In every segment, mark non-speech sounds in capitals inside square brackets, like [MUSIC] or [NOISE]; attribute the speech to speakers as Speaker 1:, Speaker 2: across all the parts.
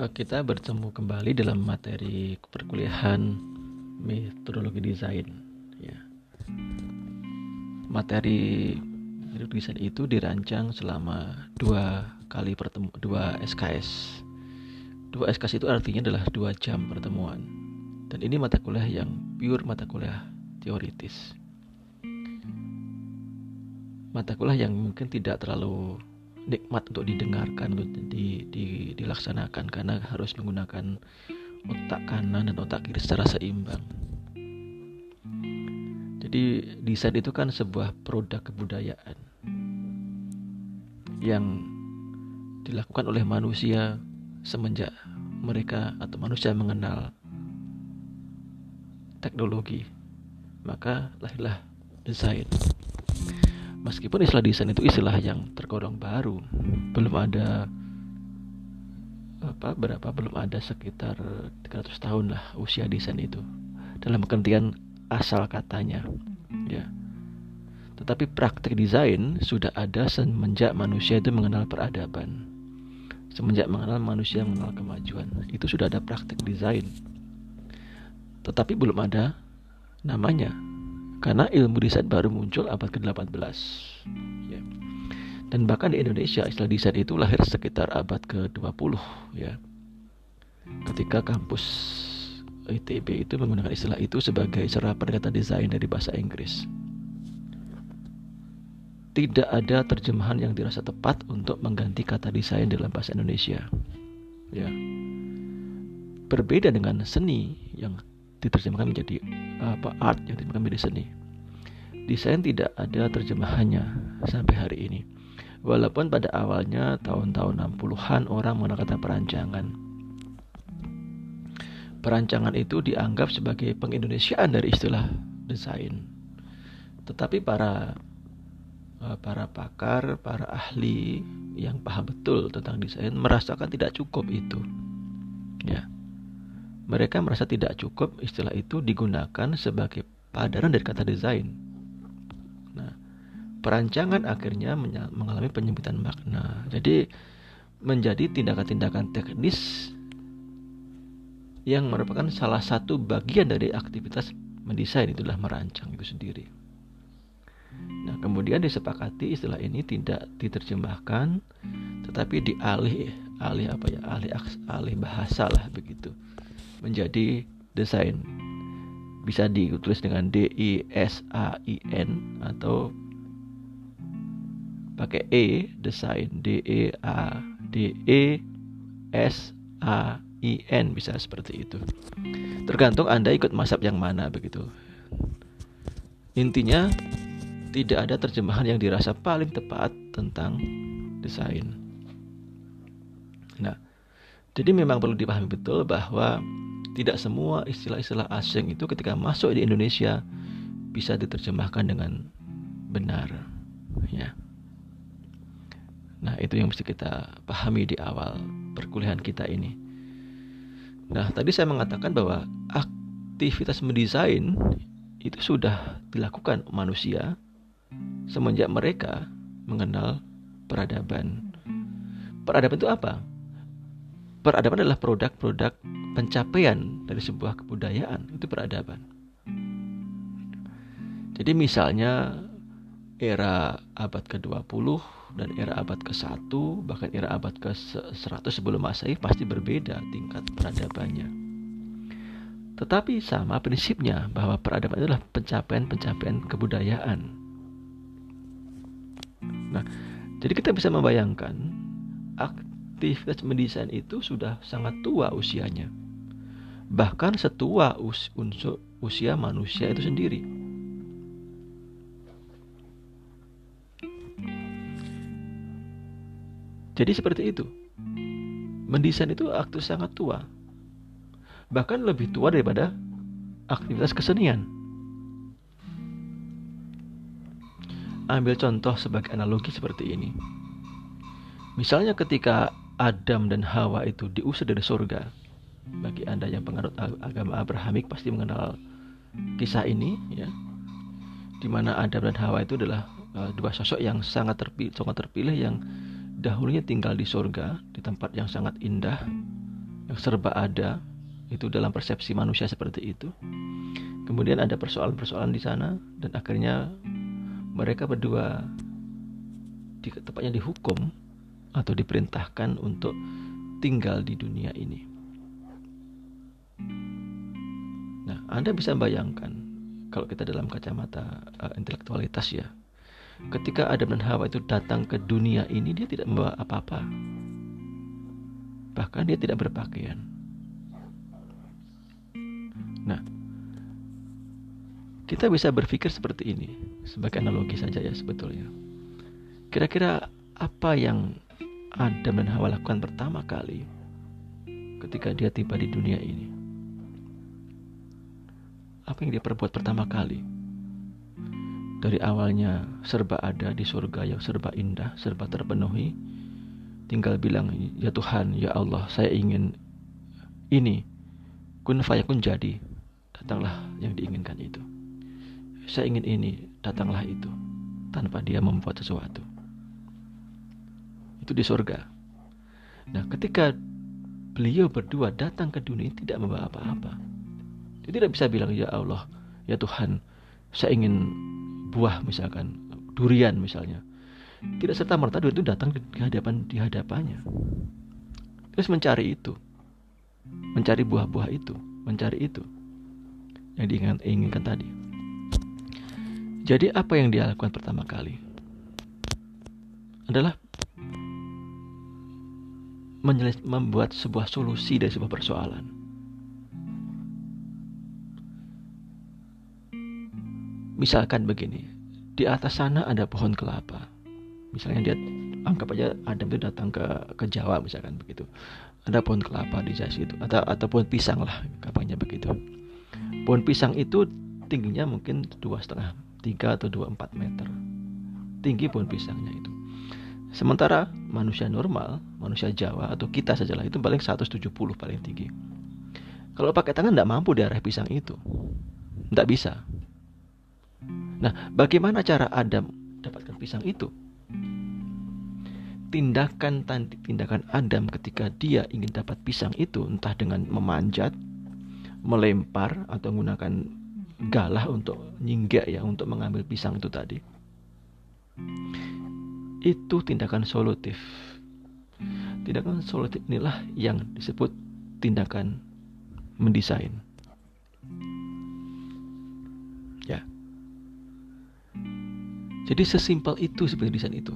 Speaker 1: Eh, kita bertemu kembali dalam materi perkuliahan metodologi desain. Ya. Materi desain itu dirancang selama dua kali pertemu dua SKS. Dua SKS itu artinya adalah dua jam pertemuan. Dan ini mata kuliah yang pure mata kuliah teoritis. Mata kuliah yang mungkin tidak terlalu nikmat untuk didengarkan untuk di, di, dilaksanakan karena harus menggunakan otak kanan dan otak kiri secara seimbang. Jadi desain itu kan sebuah produk kebudayaan yang dilakukan oleh manusia semenjak mereka atau manusia mengenal teknologi. Maka lahirlah desain. Meskipun istilah desain itu istilah yang tergolong baru, belum ada apa berapa belum ada sekitar 300 tahun lah usia desain itu. Dalam pengertian asal katanya ya. Tetapi praktek desain sudah ada semenjak manusia itu mengenal peradaban. Semenjak mengenal manusia mengenal kemajuan itu sudah ada praktek desain. Tetapi belum ada namanya karena ilmu desain baru muncul abad ke-18. Ya. Dan bahkan di Indonesia istilah desain itu lahir sekitar abad ke-20 ya. Ketika kampus ITB itu menggunakan istilah itu sebagai cara pendekatan desain dari bahasa Inggris. Tidak ada terjemahan yang dirasa tepat untuk mengganti kata desain dalam bahasa Indonesia. Ya. Berbeda dengan seni yang diterjemahkan menjadi apa art yang diterjemahkan menjadi seni. Desain tidak ada terjemahannya sampai hari ini. Walaupun pada awalnya tahun-tahun 60-an orang menggunakan perancangan. Perancangan itu dianggap sebagai pengindonesiaan dari istilah desain. Tetapi para eh, para pakar, para ahli yang paham betul tentang desain merasakan tidak cukup itu. Ya. Mereka merasa tidak cukup istilah itu digunakan sebagai padanan dari kata desain. Nah, perancangan akhirnya mengalami penyempitan makna. Jadi menjadi tindakan-tindakan teknis yang merupakan salah satu bagian dari aktivitas mendesain itulah merancang itu sendiri. Nah, kemudian disepakati istilah ini tidak diterjemahkan tetapi dialih alih apa ya? alih alih bahasa lah begitu menjadi desain. Bisa ditulis dengan D I S A I N atau pakai E desain D E A D E S A I N bisa seperti itu. Tergantung Anda ikut masab yang mana begitu. Intinya tidak ada terjemahan yang dirasa paling tepat tentang desain. Nah, jadi memang perlu dipahami betul bahwa tidak semua istilah-istilah asing itu ketika masuk di Indonesia bisa diterjemahkan dengan benar ya. Nah itu yang mesti kita pahami di awal perkuliahan kita ini. Nah tadi saya mengatakan bahwa aktivitas mendesain itu sudah dilakukan manusia semenjak mereka mengenal peradaban. Peradaban itu apa peradaban adalah produk-produk pencapaian dari sebuah kebudayaan itu peradaban. Jadi misalnya era abad ke-20 dan era abad ke-1 bahkan era abad ke-100 sebelum Masehi pasti berbeda tingkat peradabannya. Tetapi sama prinsipnya bahwa peradaban adalah pencapaian-pencapaian kebudayaan. Nah, jadi kita bisa membayangkan aktivitas mendesain itu sudah sangat tua usianya. Bahkan setua us unsur usia manusia itu sendiri. Jadi seperti itu. Mendesain itu aktu sangat tua. Bahkan lebih tua daripada aktivitas kesenian. Ambil contoh sebagai analogi seperti ini. Misalnya ketika Adam dan Hawa itu diusir dari surga. Bagi Anda yang penganut agama Abrahamik pasti mengenal kisah ini ya. Di mana Adam dan Hawa itu adalah uh, dua sosok yang sangat terpilih, sangat terpilih yang dahulunya tinggal di surga di tempat yang sangat indah yang serba ada itu dalam persepsi manusia seperti itu. Kemudian ada persoalan-persoalan di sana dan akhirnya mereka berdua di, tepatnya dihukum atau diperintahkan untuk tinggal di dunia ini. Nah, Anda bisa bayangkan kalau kita dalam kacamata uh, intelektualitas ya, ketika Adam dan Hawa itu datang ke dunia ini dia tidak membawa apa-apa. Bahkan dia tidak berpakaian. Nah, kita bisa berpikir seperti ini sebagai analogi saja ya sebetulnya. Kira-kira apa yang Adam dan Hawa lakukan pertama kali ketika dia tiba di dunia ini? Apa yang dia perbuat pertama kali? Dari awalnya serba ada di surga yang serba indah, serba terpenuhi. Tinggal bilang, ya Tuhan, ya Allah, saya ingin ini. Kun fayakun jadi. Datanglah yang diinginkan itu. Saya ingin ini, datanglah itu. Tanpa dia membuat sesuatu itu di surga. Nah, ketika beliau berdua datang ke dunia tidak membawa apa-apa. Dia tidak bisa bilang, "Ya Allah, ya Tuhan, saya ingin buah misalkan, durian misalnya." Tidak serta merta durian itu datang di hadapan di hadapannya. Terus mencari itu. Mencari buah-buah itu, mencari itu yang diinginkan, inginkan tadi. Jadi apa yang dia lakukan pertama kali? Adalah membuat sebuah solusi dari sebuah persoalan. Misalkan begini, di atas sana ada pohon kelapa. Misalnya dia anggap aja Adam itu datang ke ke Jawa misalkan begitu. Ada pohon kelapa di situ atau atau pohon pisang lah kapannya begitu. Pohon pisang itu tingginya mungkin dua setengah tiga atau dua empat meter. Tinggi pohon pisangnya itu. Sementara manusia normal, manusia Jawa atau kita sajalah itu paling 170 paling tinggi. Kalau pakai tangan tidak mampu di arah pisang itu. Tidak bisa. Nah, bagaimana cara Adam dapatkan pisang itu? Tindakan tindakan Adam ketika dia ingin dapat pisang itu entah dengan memanjat, melempar atau menggunakan galah untuk nyinggak ya untuk mengambil pisang itu tadi itu tindakan solutif. Tindakan solutif inilah yang disebut tindakan mendesain. Ya. Jadi sesimpel itu sebenarnya desain itu.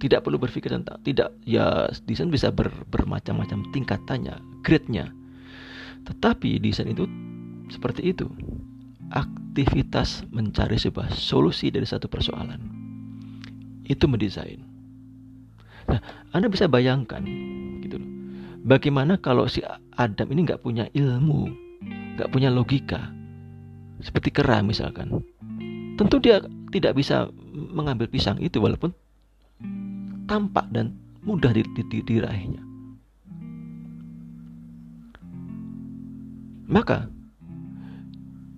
Speaker 1: Tidak perlu berpikir tentang tidak ya desain bisa ber, bermacam-macam tingkatannya, grade-nya. Tetapi desain itu seperti itu. Aktivitas mencari sebuah solusi dari satu persoalan itu mendesain. Nah, Anda bisa bayangkan gitu loh. Bagaimana kalau si Adam ini nggak punya ilmu, nggak punya logika, seperti kera misalkan. Tentu dia tidak bisa mengambil pisang itu walaupun tampak dan mudah diraihnya. Maka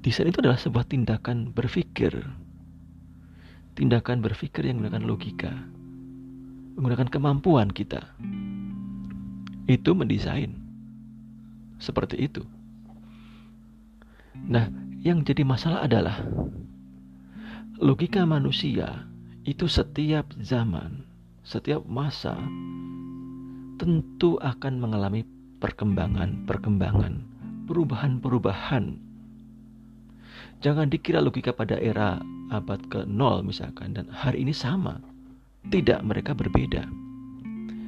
Speaker 1: desain itu adalah sebuah tindakan berpikir tindakan berpikir yang menggunakan logika, menggunakan kemampuan kita. Itu mendesain. Seperti itu. Nah, yang jadi masalah adalah logika manusia itu setiap zaman, setiap masa tentu akan mengalami perkembangan-perkembangan, perubahan-perubahan. Jangan dikira logika pada era abad ke-0 misalkan dan hari ini sama. Tidak, mereka berbeda.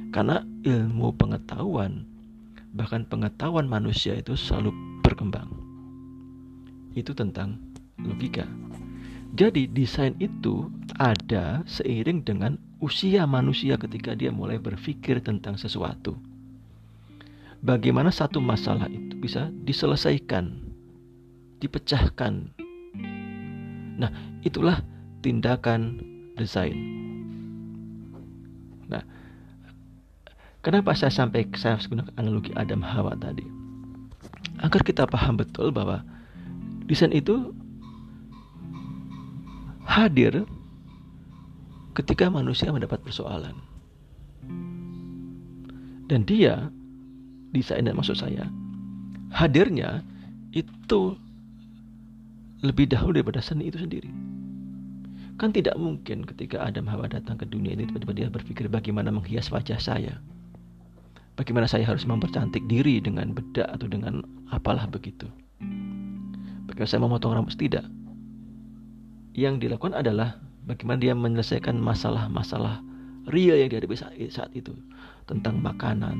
Speaker 1: Karena ilmu pengetahuan bahkan pengetahuan manusia itu selalu berkembang. Itu tentang logika. Jadi desain itu ada seiring dengan usia manusia ketika dia mulai berpikir tentang sesuatu. Bagaimana satu masalah itu bisa diselesaikan, dipecahkan. Nah, Itulah tindakan desain. Nah, kenapa saya sampai saya gunakan analogi Adam Hawa tadi? Agar kita paham betul bahwa desain itu hadir ketika manusia mendapat persoalan. Dan dia desain maksud saya hadirnya itu lebih dahulu daripada seni itu sendiri. Kan tidak mungkin ketika Adam Hawa datang ke dunia ini tiba-tiba dia berpikir bagaimana menghias wajah saya. Bagaimana saya harus mempercantik diri dengan bedak atau dengan apalah begitu. Bagaimana saya memotong rambut tidak. Yang dilakukan adalah bagaimana dia menyelesaikan masalah-masalah real yang dihadapi saat itu tentang makanan,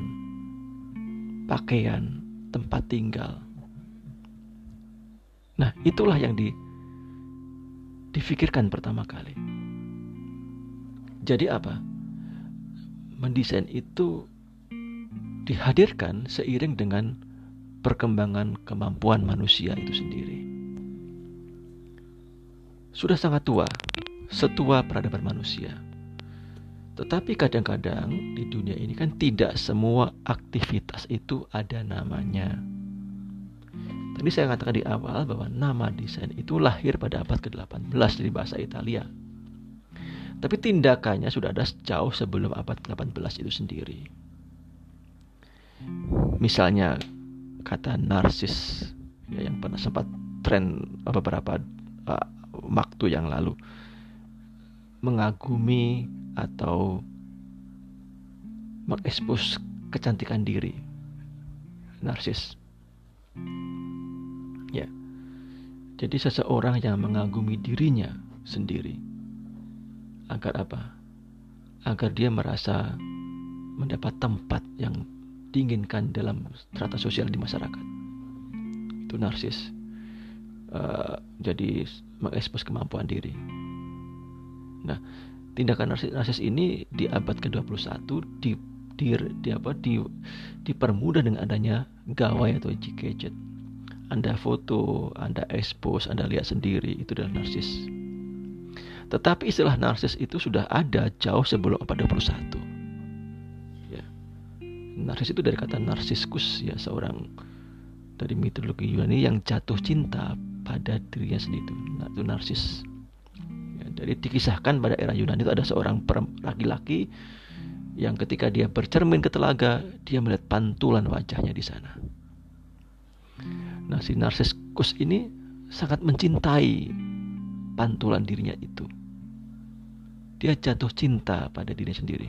Speaker 1: pakaian, tempat tinggal. Nah, itulah yang di difikirkan pertama kali. Jadi apa? Mendesain itu dihadirkan seiring dengan perkembangan kemampuan manusia itu sendiri. Sudah sangat tua, setua peradaban manusia. Tetapi kadang-kadang di dunia ini kan tidak semua aktivitas itu ada namanya. Tadi saya katakan di awal bahwa nama desain itu lahir pada abad ke-18 dari bahasa Italia. Tapi tindakannya sudah ada jauh sebelum abad ke-18 itu sendiri. Misalnya kata narsis ya, yang pernah sempat tren beberapa uh, waktu yang lalu mengagumi atau mengekspos kecantikan diri narsis Ya. Jadi seseorang yang mengagumi dirinya sendiri agar apa? Agar dia merasa mendapat tempat yang diinginkan dalam strata sosial di masyarakat. Itu narsis. Uh, jadi mengekspos kemampuan diri. Nah, tindakan narsis, narsis ini di abad ke-21 di di, di apa di dipermudah dengan adanya gawai atau gadget anda foto, Anda expose, Anda lihat sendiri, itu adalah narsis. Tetapi istilah narsis itu sudah ada jauh sebelum abad 21. Ya. Narsis itu dari kata narsiskus ya seorang dari mitologi Yunani yang jatuh cinta pada dirinya sendiri nah, itu narsis. Ya, jadi dikisahkan pada era Yunani itu ada seorang laki-laki yang ketika dia bercermin ke telaga, dia melihat pantulan wajahnya di sana. Nah, si narsiskus ini sangat mencintai pantulan dirinya itu. Dia jatuh cinta pada diri sendiri.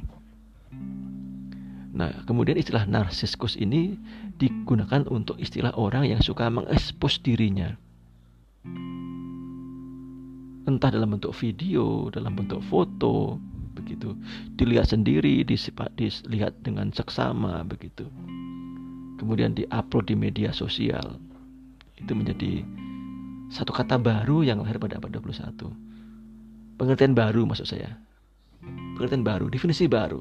Speaker 1: Nah, kemudian istilah narsiskus ini digunakan untuk istilah orang yang suka mengekspos dirinya. Entah dalam bentuk video, dalam bentuk foto, begitu. Dilihat sendiri, dilihat dengan seksama, begitu. Kemudian diupload di media sosial itu menjadi satu kata baru yang lahir pada abad 21. Pengertian baru maksud saya. Pengertian baru, definisi baru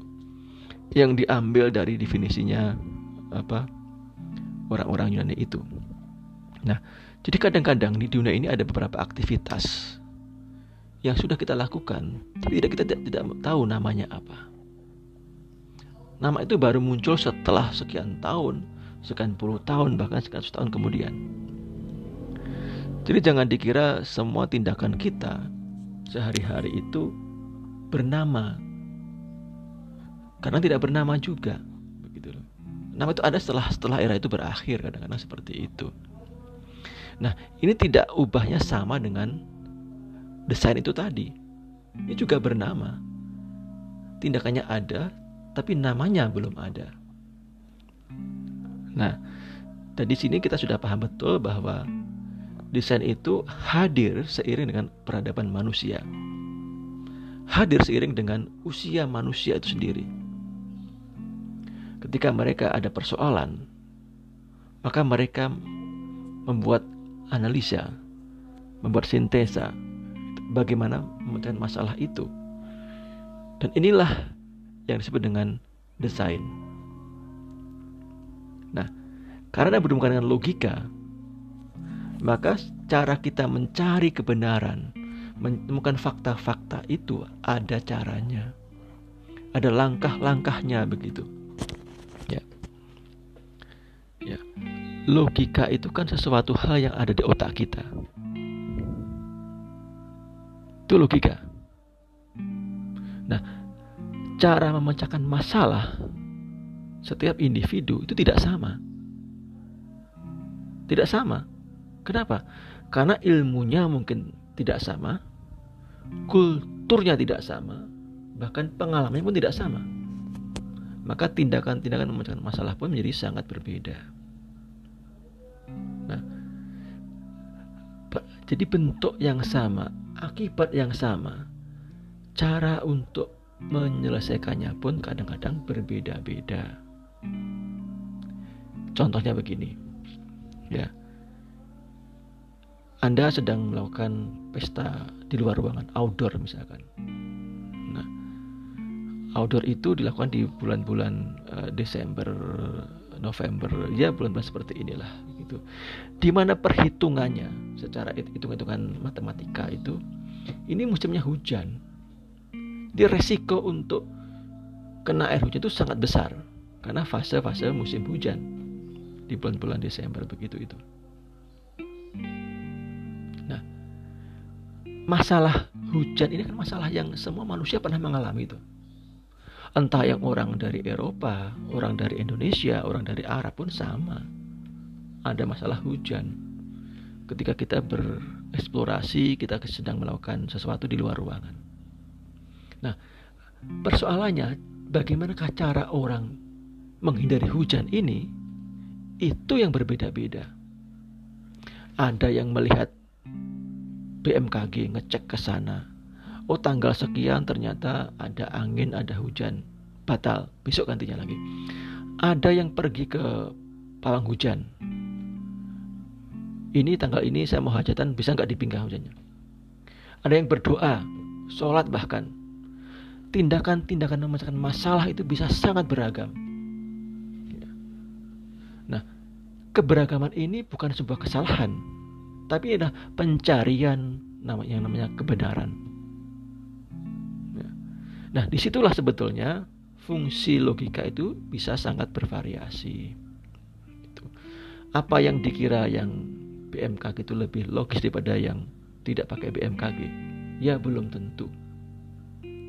Speaker 1: yang diambil dari definisinya apa orang-orang Yunani itu. Nah, jadi kadang-kadang di dunia ini ada beberapa aktivitas yang sudah kita lakukan, tapi tidak kita tidak, tidak tahu namanya apa. Nama itu baru muncul setelah sekian tahun, sekian puluh tahun, bahkan sekian tahun kemudian. Jadi jangan dikira semua tindakan kita sehari-hari itu bernama. Karena tidak bernama juga. Begitu. Nama itu ada setelah setelah era itu berakhir kadang-kadang seperti itu. Nah, ini tidak ubahnya sama dengan desain itu tadi. Ini juga bernama. Tindakannya ada, tapi namanya belum ada. Nah, dari sini kita sudah paham betul bahwa desain itu hadir seiring dengan peradaban manusia. Hadir seiring dengan usia manusia itu sendiri. Ketika mereka ada persoalan, maka mereka membuat analisa, membuat sintesa bagaimana memecahkan masalah itu. Dan inilah yang disebut dengan desain. Nah, karena berhubungan dengan logika, maka cara kita mencari kebenaran, menemukan fakta-fakta itu ada caranya. Ada langkah-langkahnya begitu. Ya. Ya. Logika itu kan sesuatu hal yang ada di otak kita. Itu logika. Nah, cara memecahkan masalah setiap individu itu tidak sama. Tidak sama. Kenapa? Karena ilmunya mungkin tidak sama, kulturnya tidak sama, bahkan pengalamannya pun tidak sama. Maka tindakan-tindakan memecahkan masalah pun menjadi sangat berbeda. Nah, jadi bentuk yang sama, akibat yang sama, cara untuk menyelesaikannya pun kadang-kadang berbeda-beda. Contohnya begini, ya, Anda sedang melakukan pesta di luar ruangan, outdoor misalkan. Outdoor itu dilakukan di bulan-bulan uh, Desember, November, ya bulan-bulan seperti inilah gitu. Di mana perhitungannya secara hitung-hitungan matematika itu ini musimnya hujan. Di resiko untuk kena air hujan itu sangat besar karena fase-fase musim hujan di bulan-bulan Desember begitu itu. Nah, masalah hujan ini kan masalah yang semua manusia pernah mengalami itu Entah yang orang dari Eropa, orang dari Indonesia, orang dari Arab pun sama. Ada masalah hujan. Ketika kita bereksplorasi, kita sedang melakukan sesuatu di luar ruangan. Nah, persoalannya bagaimana cara orang menghindari hujan ini itu yang berbeda-beda. Ada yang melihat BMKG ngecek ke sana, oh tanggal sekian ternyata ada angin, ada hujan, batal, besok gantinya lagi. Ada yang pergi ke pawang hujan. Ini tanggal ini saya mau hajatan, bisa nggak dipinggah hujannya? Ada yang berdoa, sholat bahkan. Tindakan-tindakan memecahkan masalah itu bisa sangat beragam. Nah, keberagaman ini bukan sebuah kesalahan, tapi adalah pencarian yang namanya kebenaran. Nah, di situlah sebetulnya fungsi logika itu bisa sangat bervariasi. Apa yang dikira yang BMKG itu lebih logis daripada yang tidak pakai BMKG? Ya belum tentu.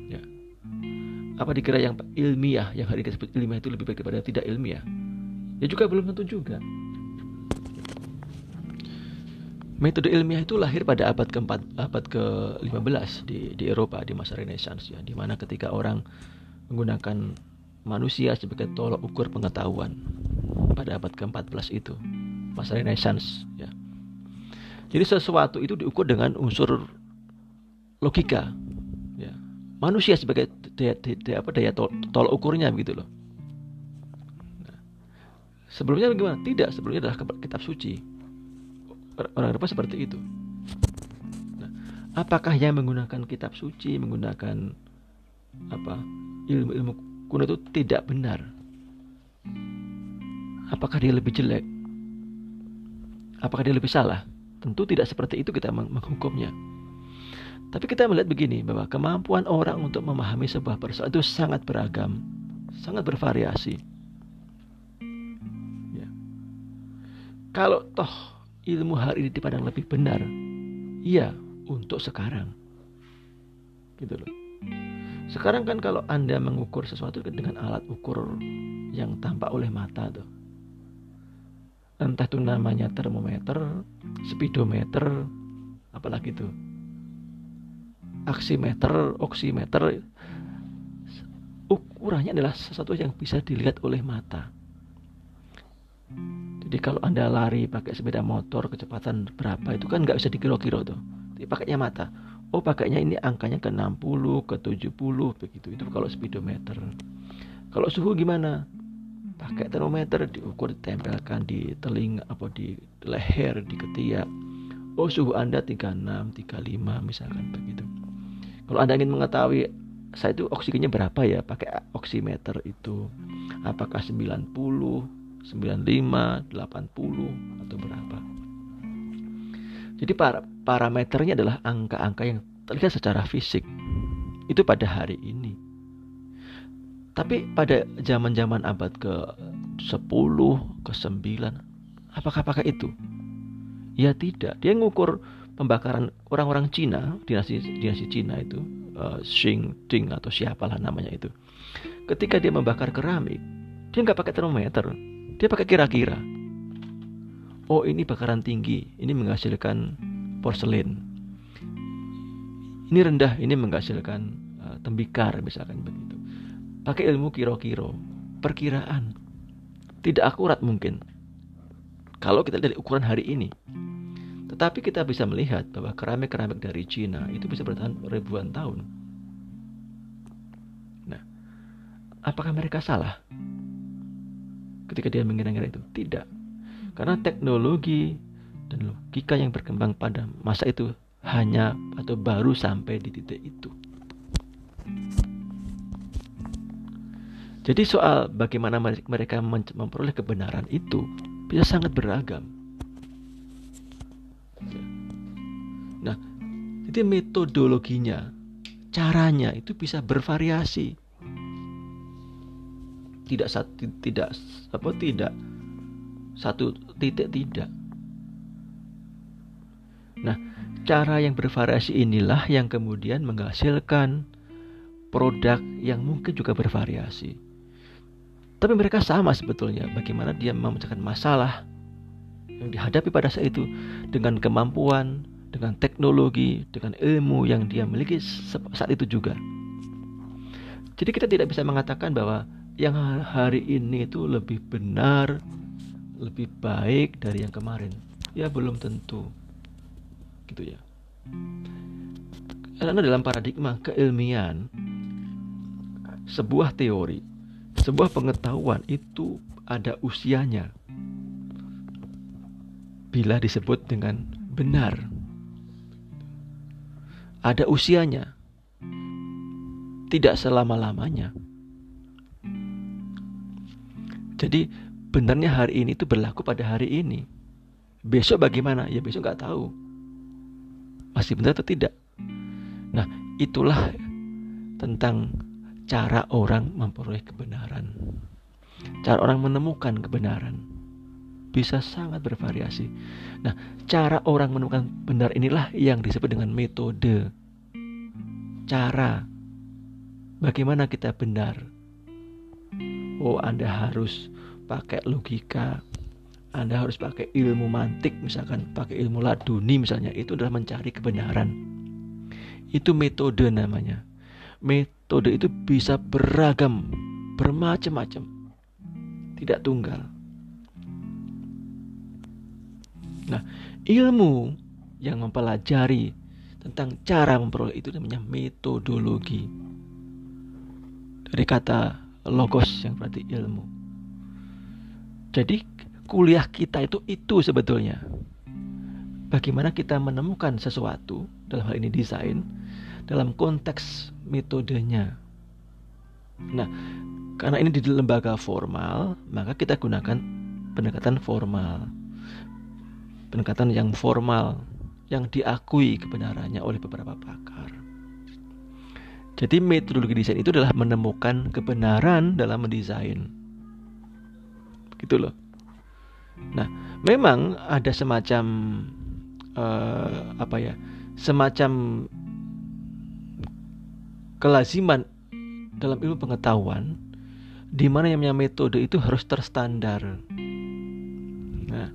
Speaker 1: Ya. Apa dikira yang ilmiah, yang hari disebut ilmiah itu lebih baik daripada tidak ilmiah? Ya juga belum tentu juga. Metode ilmiah itu lahir pada abad keempat, abad ke-15 di di Eropa di masa Renaissance ya, di mana ketika orang menggunakan manusia sebagai tolak ukur pengetahuan pada abad ke-14 itu, masa Renaissance ya. Jadi sesuatu itu diukur dengan unsur logika ya. Manusia sebagai daya, daya, apa daya tol, tolak ukurnya begitu loh. Nah, sebelumnya bagaimana? Tidak, sebelumnya adalah kitab suci orang Eropa seperti itu. Nah, apakah yang menggunakan kitab suci, menggunakan apa ilmu-ilmu kuno itu tidak benar? Apakah dia lebih jelek? Apakah dia lebih salah? Tentu tidak seperti itu kita menghukumnya. Tapi kita melihat begini bahwa kemampuan orang untuk memahami sebuah persoalan itu sangat beragam, sangat bervariasi. Ya. Kalau toh ilmu hari ini dipandang lebih benar. Iya, untuk sekarang. Gitu loh. Sekarang kan kalau Anda mengukur sesuatu dengan alat ukur yang tampak oleh mata tuh. Entah itu namanya termometer, speedometer, apalagi itu. Aksimeter, oximeter. Ukurannya adalah sesuatu yang bisa dilihat oleh mata. Jadi kalau Anda lari pakai sepeda motor kecepatan berapa itu kan nggak bisa dikira-kira tuh. Tapi pakainya mata. Oh pakainya ini angkanya ke 60, ke 70 begitu. Itu kalau speedometer. Kalau suhu gimana? Pakai termometer diukur ditempelkan di telinga apa di leher, di ketiak. Oh suhu Anda 36, 35 misalkan begitu. Kalau Anda ingin mengetahui saya itu oksigennya berapa ya pakai oximeter itu apakah 90 95, 80 atau berapa. Jadi para parameternya adalah angka-angka yang terlihat secara fisik. Itu pada hari ini. Tapi pada zaman-zaman abad ke-10, ke-9, apakah pakai itu? Ya tidak. Dia ngukur pembakaran orang-orang Cina, dinasti dinasti Cina itu, uh, Xing Ting atau siapalah namanya itu. Ketika dia membakar keramik, Dia nggak pakai termometer, dia pakai kira-kira. Oh ini bakaran tinggi, ini menghasilkan porselen. Ini rendah, ini menghasilkan uh, tembikar misalkan. Pakai ilmu kiro-kiro, perkiraan. Tidak akurat mungkin. Kalau kita dari ukuran hari ini. Tetapi kita bisa melihat bahwa keramik-keramik dari Cina itu bisa bertahan ribuan tahun. Nah, apakah mereka salah? ketika dia mengira-ngira itu? Tidak. Karena teknologi dan logika yang berkembang pada masa itu hanya atau baru sampai di titik itu. Jadi soal bagaimana mereka memperoleh kebenaran itu bisa sangat beragam. Nah, jadi metodologinya, caranya itu bisa bervariasi tidak satu tidak apa tidak satu titik tidak. Nah, cara yang bervariasi inilah yang kemudian menghasilkan produk yang mungkin juga bervariasi. Tapi mereka sama sebetulnya bagaimana dia memecahkan masalah yang dihadapi pada saat itu dengan kemampuan, dengan teknologi, dengan ilmu yang dia miliki saat itu juga. Jadi kita tidak bisa mengatakan bahwa yang hari ini itu lebih benar, lebih baik dari yang kemarin. Ya belum tentu. Gitu ya. Karena dalam paradigma keilmian sebuah teori, sebuah pengetahuan itu ada usianya. Bila disebut dengan benar. Ada usianya. Tidak selama-lamanya. Jadi benarnya hari ini itu berlaku pada hari ini. Besok bagaimana? Ya besok nggak tahu. Masih benar atau tidak? Nah itulah tentang cara orang memperoleh kebenaran. Cara orang menemukan kebenaran bisa sangat bervariasi. Nah, cara orang menemukan benar inilah yang disebut dengan metode. Cara bagaimana kita benar oh Anda harus pakai logika Anda harus pakai ilmu mantik misalkan pakai ilmu laduni misalnya itu adalah mencari kebenaran itu metode namanya metode itu bisa beragam bermacam-macam tidak tunggal nah ilmu yang mempelajari tentang cara memperoleh itu namanya metodologi dari kata logos yang berarti ilmu. Jadi kuliah kita itu itu sebetulnya. Bagaimana kita menemukan sesuatu dalam hal ini desain dalam konteks metodenya. Nah, karena ini di lembaga formal, maka kita gunakan pendekatan formal. Pendekatan yang formal yang diakui kebenarannya oleh beberapa pakar. Jadi metodologi desain itu adalah menemukan kebenaran dalam mendesain. Gitu loh. Nah, memang ada semacam uh, apa ya? Semacam kelaziman dalam ilmu pengetahuan di mana yang namanya metode itu harus terstandar. Nah,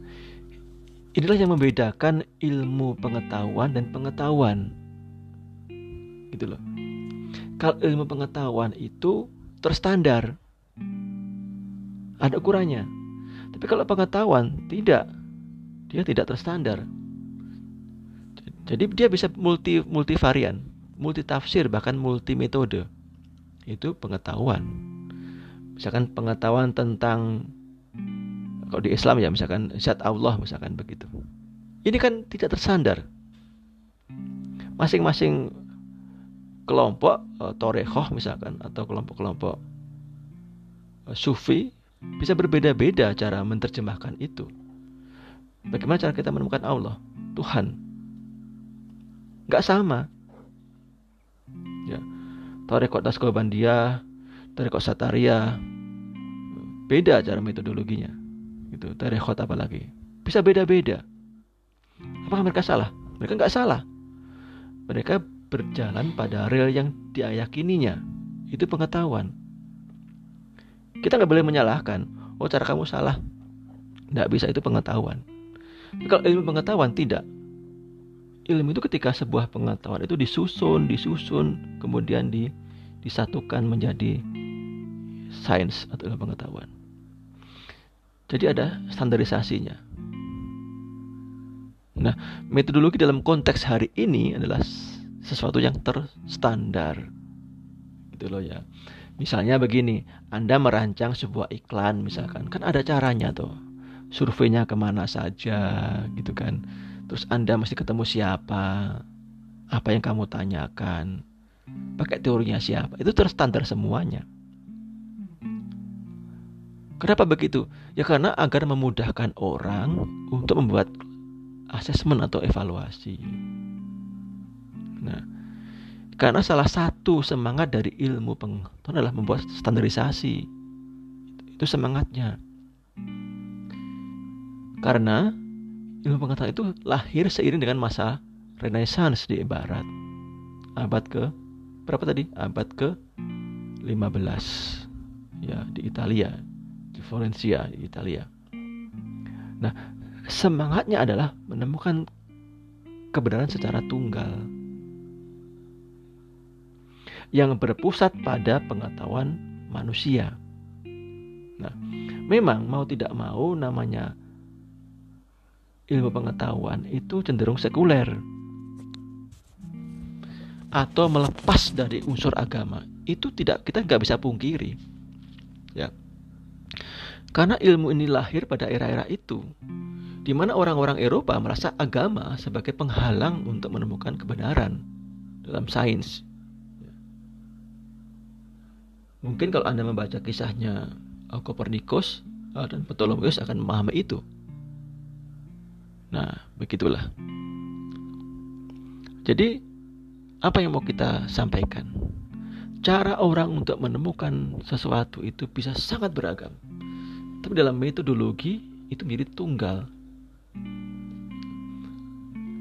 Speaker 1: inilah yang membedakan ilmu pengetahuan dan pengetahuan. Gitu loh kalau ilmu pengetahuan itu terstandar. Ada ukurannya. Tapi kalau pengetahuan tidak, dia tidak terstandar. Jadi dia bisa multi multivarian, multi tafsir bahkan multi metode. Itu pengetahuan. Misalkan pengetahuan tentang kalau di Islam ya misalkan zat Allah misalkan begitu. Ini kan tidak tersandar. Masing-masing kelompok torekoh misalkan atau kelompok-kelompok uh, sufi bisa berbeda-beda cara menerjemahkan itu. Bagaimana cara kita menemukan Allah, Tuhan? Gak sama. Torekot Daskobandia, Torekot Sataria, beda cara metodologinya. Itu Torekot apalagi, bisa beda-beda. Apakah mereka salah? Mereka nggak salah. Mereka berjalan pada rel yang diyakininya. Itu pengetahuan. Kita nggak boleh menyalahkan. Oh cara kamu salah. Nggak bisa itu pengetahuan. Kalau ilmu pengetahuan tidak. Ilmu itu ketika sebuah pengetahuan itu disusun, disusun, kemudian di, disatukan menjadi sains atau ilmu pengetahuan. Jadi ada standarisasinya. Nah, metodologi dalam konteks hari ini adalah sesuatu yang terstandar. Gitu loh ya. Misalnya begini, Anda merancang sebuah iklan misalkan, kan ada caranya tuh. Surveinya ke mana saja gitu kan. Terus Anda mesti ketemu siapa, apa yang kamu tanyakan, pakai teorinya siapa, itu terstandar semuanya. Kenapa begitu? Ya karena agar memudahkan orang untuk membuat asesmen atau evaluasi. Nah, karena salah satu semangat dari ilmu pengetahuan adalah membuat standarisasi. Itu semangatnya. Karena ilmu pengetahuan itu lahir seiring dengan masa Renaissance di Barat. Abad ke berapa tadi? Abad ke 15 ya di Italia Florencia, Italia. Nah, semangatnya adalah menemukan kebenaran secara tunggal yang berpusat pada pengetahuan manusia. Nah, memang mau tidak mau namanya ilmu pengetahuan itu cenderung sekuler atau melepas dari unsur agama itu tidak kita nggak bisa pungkiri ya karena ilmu ini lahir pada era-era itu, di mana orang-orang Eropa merasa agama sebagai penghalang untuk menemukan kebenaran dalam sains. Mungkin kalau Anda membaca kisahnya Kopernikus eh, dan Ptolemeus akan memahami itu. Nah, begitulah. Jadi, apa yang mau kita sampaikan? Cara orang untuk menemukan sesuatu itu bisa sangat beragam. Tapi dalam metodologi itu menjadi tunggal.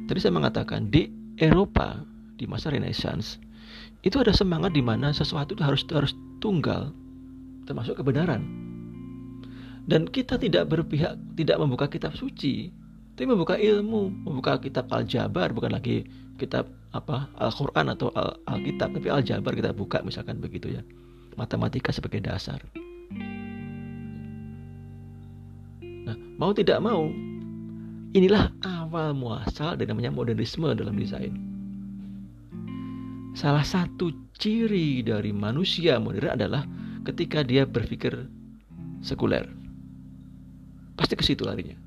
Speaker 1: Tadi saya mengatakan di Eropa di masa Renaissance itu ada semangat di mana sesuatu itu harus harus tunggal termasuk kebenaran. Dan kita tidak berpihak tidak membuka kitab suci, tapi membuka ilmu, membuka kitab Al-Jabar bukan lagi kitab apa Al-Qur'an atau Al-Kitab, tapi Al-Jabar kita buka misalkan begitu ya. Matematika sebagai dasar. Mau tidak mau, inilah awal muasal dari namanya modernisme dalam desain. Salah satu ciri dari manusia modern adalah ketika dia berpikir sekuler. Pasti ke situ larinya.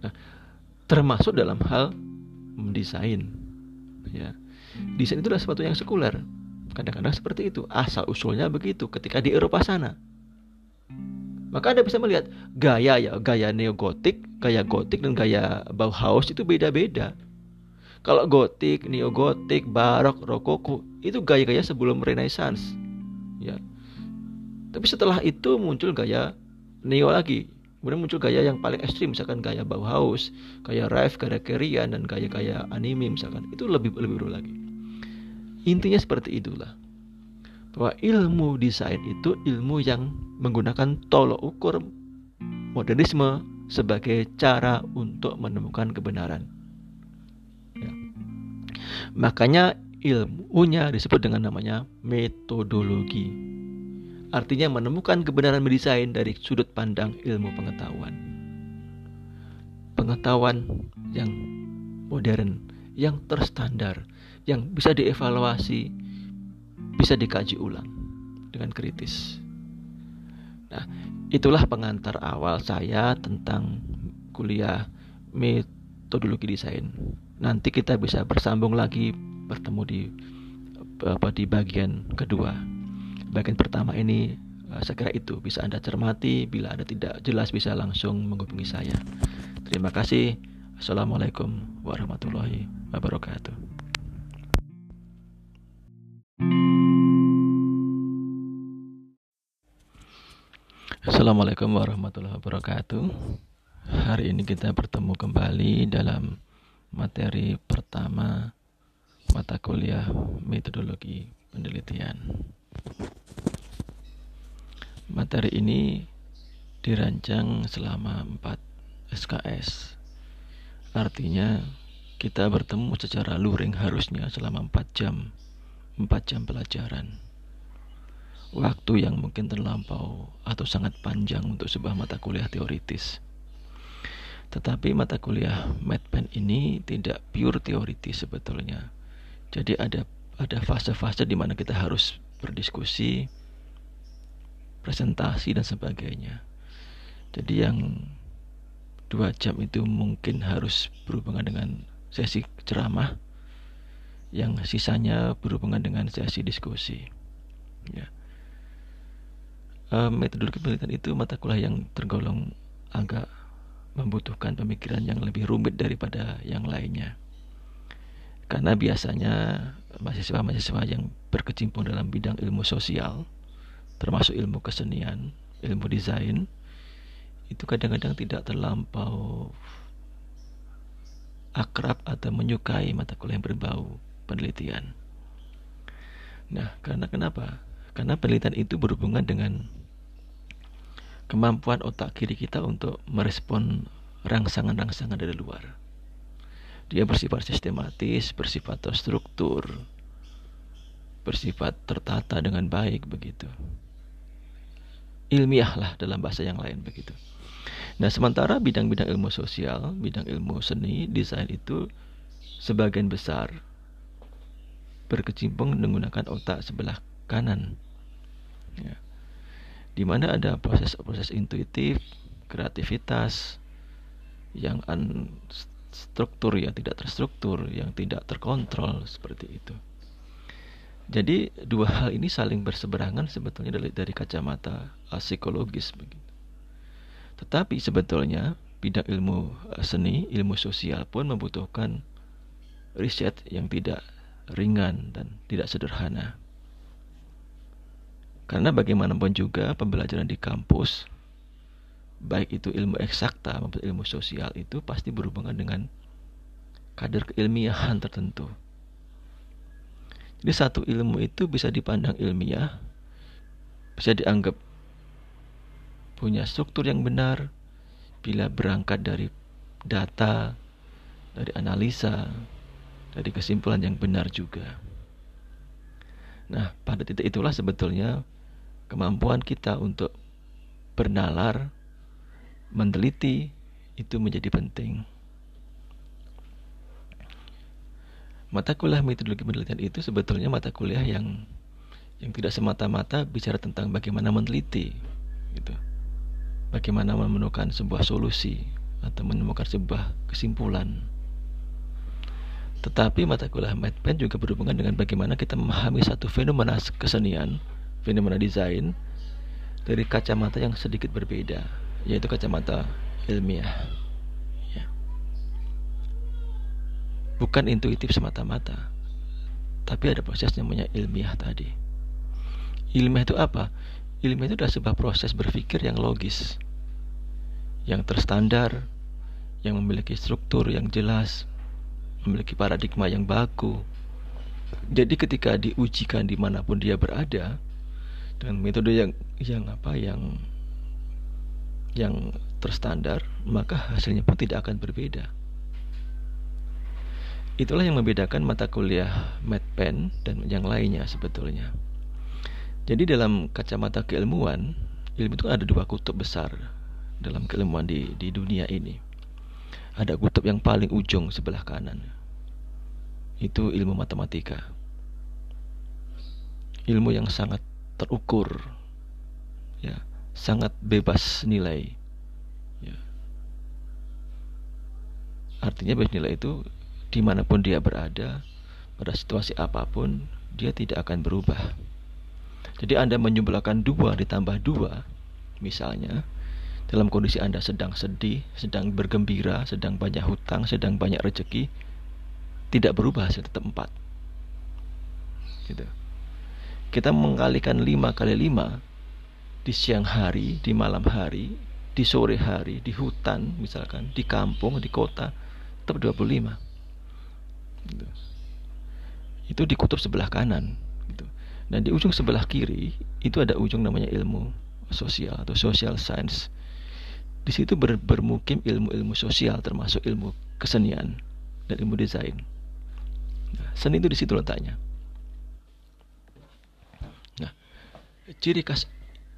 Speaker 1: Nah, termasuk dalam hal mendesain. Ya. Desain itu adalah sesuatu yang sekuler. Kadang-kadang seperti itu. Asal usulnya begitu ketika di Eropa sana. Maka Anda bisa melihat gaya ya, gaya neogotik, gaya gotik dan gaya Bauhaus itu beda-beda. Kalau gotik, neogotik, barok, rokoko itu gaya-gaya sebelum Renaissance. Ya. Tapi setelah itu muncul gaya neo lagi. Kemudian muncul gaya yang paling ekstrim misalkan gaya Bauhaus, gaya Reif, gaya Kerian dan gaya-gaya anime misalkan. Itu lebih lebih dulu lagi. Intinya seperti itulah bahwa ilmu desain itu ilmu yang menggunakan tolok ukur modernisme sebagai cara untuk menemukan kebenaran. Ya. Makanya ilmunya disebut dengan namanya metodologi. Artinya menemukan kebenaran mendesain dari sudut pandang ilmu pengetahuan. Pengetahuan yang modern, yang terstandar, yang bisa dievaluasi, bisa dikaji ulang dengan kritis. Nah, itulah pengantar awal saya tentang kuliah metodologi desain. Nanti kita bisa bersambung lagi bertemu di apa di bagian kedua. Bagian pertama ini eh, kira itu bisa Anda cermati, bila Anda tidak jelas bisa langsung menghubungi saya. Terima kasih. Assalamualaikum warahmatullahi wabarakatuh. Assalamualaikum warahmatullahi wabarakatuh. Hari ini kita bertemu kembali dalam materi pertama mata kuliah metodologi penelitian. Materi ini dirancang selama 4 SKS. Artinya kita bertemu secara luring harusnya selama 4 jam. 4 jam pelajaran. Waktu yang mungkin terlampau atau sangat panjang untuk sebuah mata kuliah teoritis. Tetapi mata kuliah MedPen ini tidak pure teoritis sebetulnya. Jadi ada ada fase-fase di mana kita harus berdiskusi, presentasi dan sebagainya. Jadi yang dua jam itu mungkin harus berhubungan dengan sesi ceramah, yang sisanya berhubungan dengan sesi diskusi. Ya. Uh, metodologi penelitian itu mata kuliah yang tergolong agak membutuhkan pemikiran yang lebih rumit daripada yang lainnya. Karena biasanya mahasiswa-mahasiswa yang berkecimpung dalam bidang ilmu sosial termasuk ilmu kesenian, ilmu desain, itu kadang-kadang tidak terlampau akrab atau menyukai mata kuliah yang berbau penelitian. Nah, karena kenapa? Karena penelitian itu berhubungan dengan kemampuan otak kiri kita untuk merespon rangsangan-rangsangan dari luar. Dia bersifat sistematis, bersifat terstruktur, bersifat tertata dengan baik begitu ilmiah lah dalam bahasa yang lain begitu. Nah, sementara bidang-bidang ilmu sosial, bidang ilmu seni, desain itu sebagian besar berkecimpung menggunakan otak sebelah kanan. Ya. Di mana ada proses-proses intuitif, kreativitas yang unstruktur ya, tidak terstruktur, yang tidak terkontrol seperti itu. Jadi dua hal ini saling berseberangan sebetulnya dari, dari kacamata uh, psikologis begitu. Tetapi sebetulnya bidang ilmu uh, seni, ilmu sosial pun membutuhkan riset yang tidak ringan dan tidak sederhana. Karena bagaimanapun juga pembelajaran di kampus baik itu ilmu eksakta maupun ilmu sosial itu pasti berhubungan dengan kadar keilmiahan [LAUGHS] tertentu. Jadi satu ilmu itu bisa dipandang ilmiah, bisa dianggap punya struktur yang benar bila berangkat dari data, dari analisa, dari kesimpulan yang benar juga. Nah, pada titik itulah sebetulnya kemampuan kita untuk bernalar, meneliti itu menjadi penting. Mata kuliah metodologi penelitian itu sebetulnya mata kuliah yang yang tidak semata-mata bicara tentang bagaimana meneliti gitu. Bagaimana menemukan sebuah solusi atau menemukan sebuah kesimpulan. Tetapi mata kuliah MedPen juga berhubungan dengan bagaimana kita memahami satu fenomena kesenian, fenomena desain dari kacamata yang sedikit berbeda, yaitu kacamata ilmiah. bukan intuitif semata-mata tapi ada proses yang namanya ilmiah tadi. Ilmiah itu apa? Ilmiah itu adalah sebuah proses berpikir yang logis yang terstandar yang memiliki struktur yang jelas memiliki paradigma yang baku. Jadi ketika diujikan di mana pun dia berada dengan metode yang yang apa yang yang terstandar maka hasilnya pun tidak akan berbeda Itulah yang membedakan mata kuliah MedPen dan yang lainnya sebetulnya. Jadi dalam kacamata keilmuan, ilmu itu ada dua kutub besar dalam keilmuan di, di dunia ini. Ada kutub yang paling ujung sebelah kanan. Itu ilmu matematika. Ilmu yang sangat terukur. Sangat bebas nilai. Ya. Artinya bebas nilai itu di mana pun dia berada, pada situasi apa pun, dia tidak akan berubah. Jadi Anda menyumbulkan dua ditambah dua, misalnya, dalam kondisi Anda sedang sedih, sedang bergembira, sedang banyak hutang, sedang banyak rezeki, tidak berubah hasil tetap empat. Gitu. Kita mengkalikan lima kali lima di siang hari, di malam hari, di sore hari, di hutan misalkan, di kampung, di kota, tetap 25 gitu. itu di kutub sebelah kanan gitu. dan di ujung sebelah kiri itu ada ujung namanya ilmu sosial atau social science. Di situ ber, bermukim ilmu-ilmu sosial termasuk ilmu kesenian dan ilmu desain. Nah, seni itu di situ letaknya. Nah, ciri khas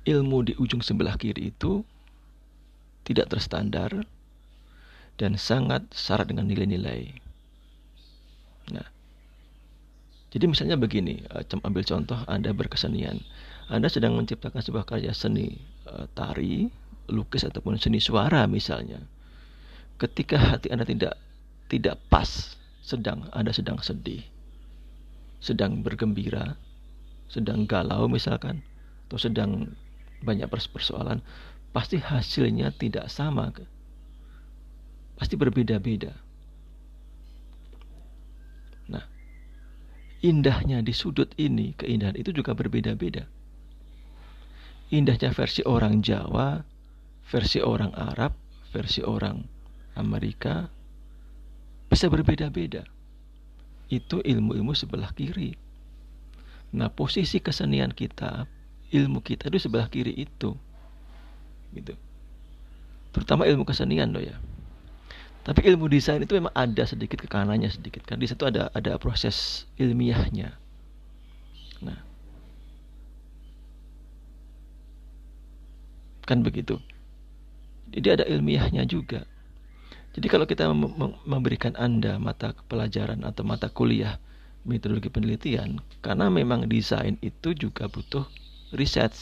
Speaker 1: ilmu di ujung sebelah kiri itu tidak terstandar dan sangat syarat dengan nilai-nilai. Nah, jadi misalnya begini, eh, ambil contoh Anda berkesenian. Anda sedang menciptakan sebuah karya seni uh, tari, lukis ataupun seni suara misalnya. Ketika hati Anda tidak tidak pas, sedang Anda sedang sedih, sedang bergembira, sedang galau misalkan, atau sedang banyak persoalan, pasti hasilnya tidak sama. Pasti berbeda-beda. Nah, indahnya di sudut ini, keindahan itu juga berbeda-beda indahnya versi orang Jawa, versi orang Arab, versi orang Amerika bisa berbeda-beda. Itu ilmu-ilmu sebelah kiri. Nah, posisi kesenian kita, ilmu kita itu sebelah kiri itu. Gitu. Terutama ilmu kesenian loh ya. Tapi ilmu desain itu memang ada sedikit ke kanannya sedikit kan. Di situ ada ada proses ilmiahnya. Nah, Kan begitu. Jadi ada ilmiahnya juga. Jadi kalau kita memberikan Anda mata pelajaran atau mata kuliah metodologi penelitian, karena memang desain itu juga butuh riset,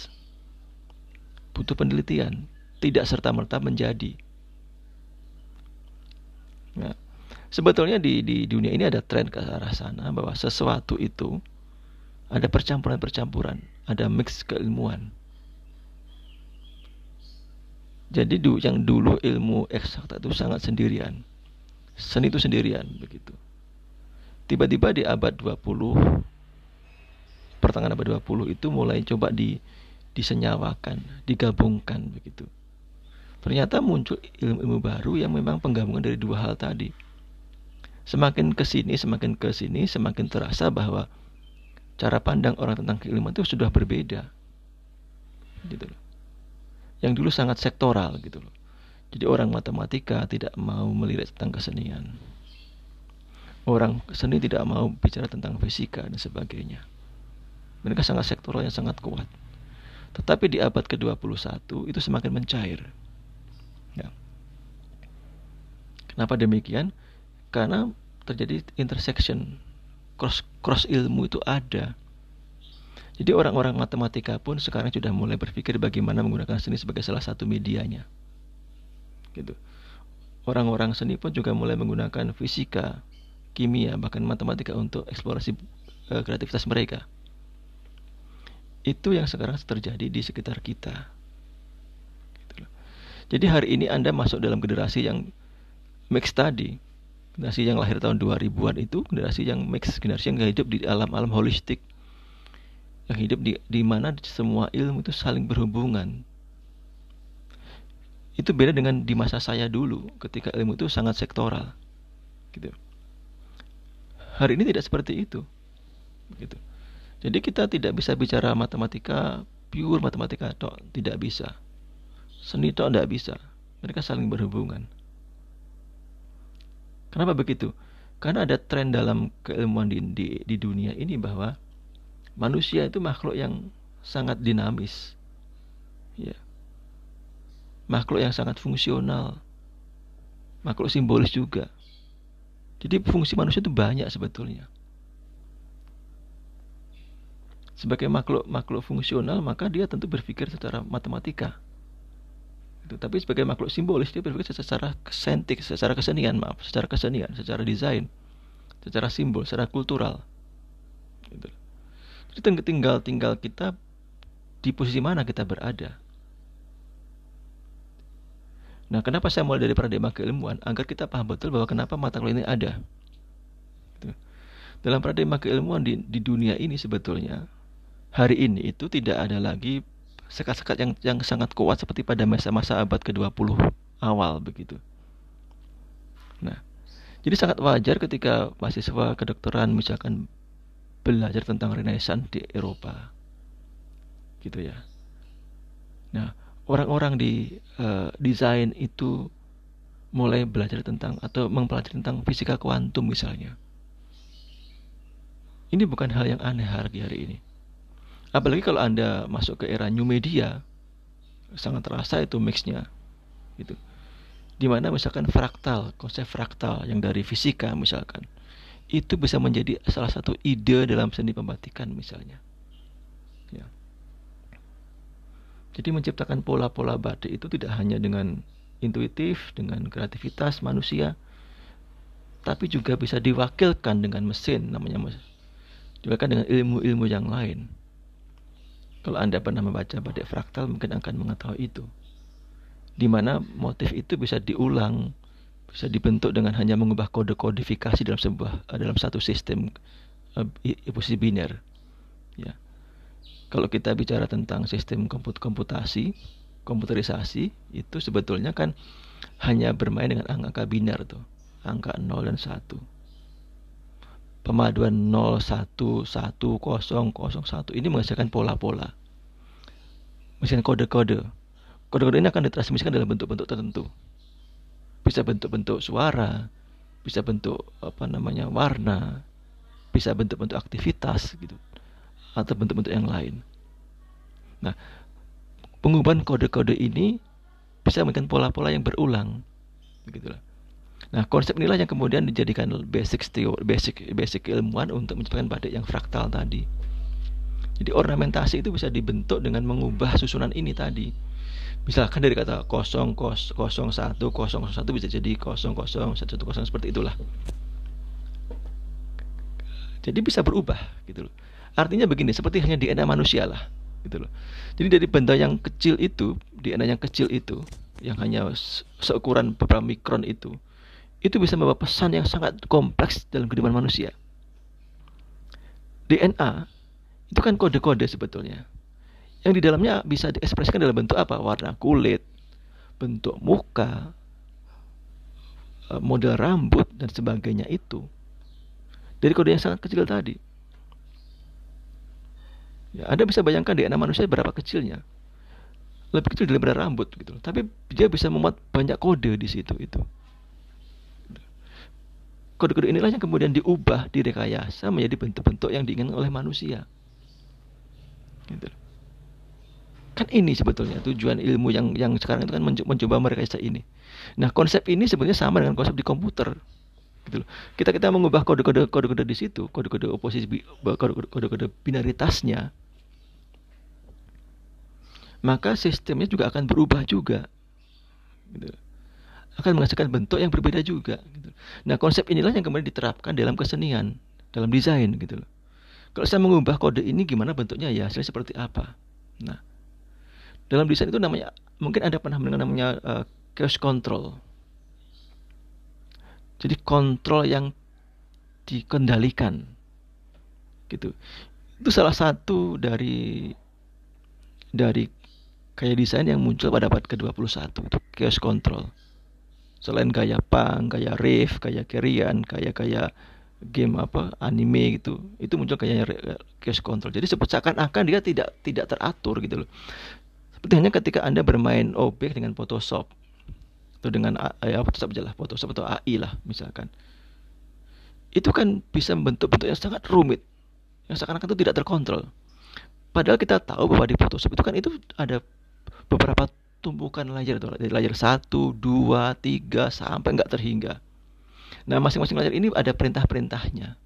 Speaker 1: butuh penelitian, tidak serta-merta menjadi. Nah, sebetulnya di, di dunia ini ada tren ke arah sana bahwa sesuatu itu ada percampuran-percampuran, ada mix keilmuan. Jadi yang dulu ilmu eksakta itu sangat sendirian. Seni itu sendirian begitu. Tiba-tiba di abad 20 pertengahan abad 20 itu mulai coba di disenyawakan, digabungkan begitu. Ternyata muncul ilmu-ilmu baru yang memang penggabungan dari dua hal tadi. Semakin ke sini, semakin ke sini, semakin terasa bahwa cara pandang orang tentang keilmuan itu sudah berbeda. Gitu loh yang dulu sangat sektoral gitu loh. Jadi orang matematika tidak mau melihat tentang kesenian. Orang seni tidak mau bicara tentang fisika dan sebagainya. Mereka sangat sektoral yang sangat kuat. Tetapi di abad ke-21 itu semakin mencair. Ya. Kenapa demikian? Karena terjadi intersection cross cross ilmu itu ada jadi orang-orang matematika pun sekarang sudah mulai berpikir bagaimana menggunakan seni sebagai salah satu medianya. Gitu. Orang-orang seni pun juga mulai menggunakan fisika, kimia, bahkan matematika untuk eksplorasi uh, kreativitas mereka. Itu yang sekarang terjadi di sekitar kita. Gitu Jadi hari ini Anda masuk dalam generasi yang mix tadi. Generasi yang lahir tahun 2000-an itu generasi yang mix, generasi yang hidup di alam-alam holistik yang hidup di di mana semua ilmu itu saling berhubungan. Itu beda dengan di masa saya dulu ketika ilmu itu sangat sektoral. Gitu. Hari ini tidak seperti itu. Gitu. Jadi kita tidak bisa bicara matematika pure matematika tok, tidak bisa. Seni tok tidak bisa. Mereka saling berhubungan. Kenapa begitu? Karena ada tren dalam keilmuan di, di, di dunia ini bahwa manusia itu makhluk yang sangat dinamis. Ya. Makhluk yang sangat fungsional. Makhluk simbolis juga. Jadi fungsi manusia itu banyak sebetulnya. Sebagai makhluk makhluk fungsional maka dia tentu berpikir secara matematika. Gitu. Tapi sebagai makhluk simbolis dia berpikir secara kesentik, secara kesenian, maaf, secara kesenian, secara desain, secara simbol, secara kultural. Gitu. Jadi tinggal tinggal kita di posisi mana kita berada. Nah, kenapa saya mulai dari paradigma keilmuan? Agar kita paham betul bahwa kenapa mata kuliah ini ada. Gitu. Dalam paradigma keilmuan di, di dunia ini sebetulnya hari ini itu tidak ada lagi sekat-sekat yang yang sangat kuat seperti pada masa-masa abad ke-20 awal begitu. Nah, jadi sangat wajar ketika mahasiswa kedokteran misalkan belajar tentang Renaissance di Eropa. Gitu ya. Nah, orang-orang di uh, desain itu mulai belajar tentang atau mempelajari tentang fisika kuantum misalnya. Ini bukan hal yang aneh hari hari ini. Apalagi kalau Anda masuk ke era new media, sangat terasa itu mixnya. Gitu. Di mana misalkan fraktal, konsep fraktal yang dari fisika misalkan, itu bisa menjadi salah satu ide dalam seni pembatikan misalnya. Ya. Jadi menciptakan pola-pola batik itu tidak hanya dengan intuitif, dengan kreativitas manusia, tapi juga bisa diwakilkan dengan mesin namanya mesin. Kan dengan ilmu-ilmu yang lain. Kalau Anda pernah membaca batik fraktal mungkin akan mengetahui itu. Di mana motif itu bisa diulang, bisa dibentuk dengan hanya mengubah kode kodifikasi dalam sebuah dalam satu sistem uh, posisi biner. Ya. Kalau kita bicara tentang sistem komput komputasi, komputerisasi itu sebetulnya kan hanya bermain dengan angka-angka biner tuh, angka 0 dan 1 pemaduan 0, 1, 1, 0, 0, 1 ini menghasilkan pola-pola. Menghasilkan kode-kode. Kode-kode ini akan ditransmisikan dalam bentuk-bentuk tertentu. Bisa bentuk-bentuk suara, bisa bentuk apa namanya warna, bisa bentuk-bentuk aktivitas gitu. Atau bentuk-bentuk yang lain. Nah, pengubahan kode-kode ini bisa memberikan pola-pola yang berulang. Begitulah. Nah, konsep inilah yang kemudian dijadikan basic teori, basic basic ilmuwan untuk menciptakan batik yang fraktal tadi. Jadi ornamentasi itu bisa dibentuk dengan mengubah susunan ini tadi. Misalkan dari kata kosong kos kosong satu kosong satu bisa jadi kosong kosong satu satu kosong seperti itulah. Jadi bisa berubah gitu loh. Artinya begini, seperti hanya DNA manusia lah gitu loh. Jadi dari benda yang kecil itu, DNA yang kecil itu, yang hanya seukuran beberapa mikron itu, itu bisa membawa pesan yang sangat kompleks dalam kehidupan manusia. DNA itu kan kode-kode sebetulnya. Yang di dalamnya bisa diekspresikan dalam bentuk apa? Warna kulit, bentuk muka, eh, model rambut dan sebagainya itu. Dari kode yang sangat kecil tadi. Ya, Anda bisa bayangkan DNA manusia berapa kecilnya. Lebih kecil daripada rambut gitu. Tapi dia bisa memuat banyak kode di situ itu. Kode-kode inilah yang kemudian diubah, direkayasa menjadi bentuk-bentuk yang diinginkan oleh manusia. Gitu. Kan ini sebetulnya tujuan ilmu yang yang sekarang itu kan mencoba merekayasa ini. Nah, konsep ini sebenarnya sama dengan konsep di komputer. Gitu. Kita kita mengubah kode-kode kode-kode di situ, kode-kode oposisi kode-kode binaritasnya. Maka sistemnya juga akan berubah juga. Gitu akan menghasilkan bentuk yang berbeda juga. Gitu. Nah konsep inilah yang kemudian diterapkan dalam kesenian, dalam desain gitu loh. Kalau saya mengubah kode ini gimana bentuknya ya hasilnya seperti apa. Nah dalam desain itu namanya mungkin ada pernah mendengar namanya uh, chaos control. Jadi kontrol yang dikendalikan gitu. Itu salah satu dari dari kayak desain yang muncul pada abad ke-21 itu chaos control selain gaya punk, gaya rave, gaya kerian, gaya gaya game apa anime gitu itu muncul kayak cash control. Jadi seakan-akan dia tidak tidak teratur gitu loh. Seperti hanya ketika anda bermain objek dengan Photoshop atau dengan ya, Photoshop aja Photoshop atau AI lah misalkan. Itu kan bisa bentuk-bentuk yang sangat rumit yang seakan-akan itu tidak terkontrol. Padahal kita tahu bahwa di Photoshop itu kan itu ada beberapa tumbuhkan layar dari layar 1, 2, 3 sampai enggak terhingga. Nah, masing-masing layar ini ada perintah-perintahnya.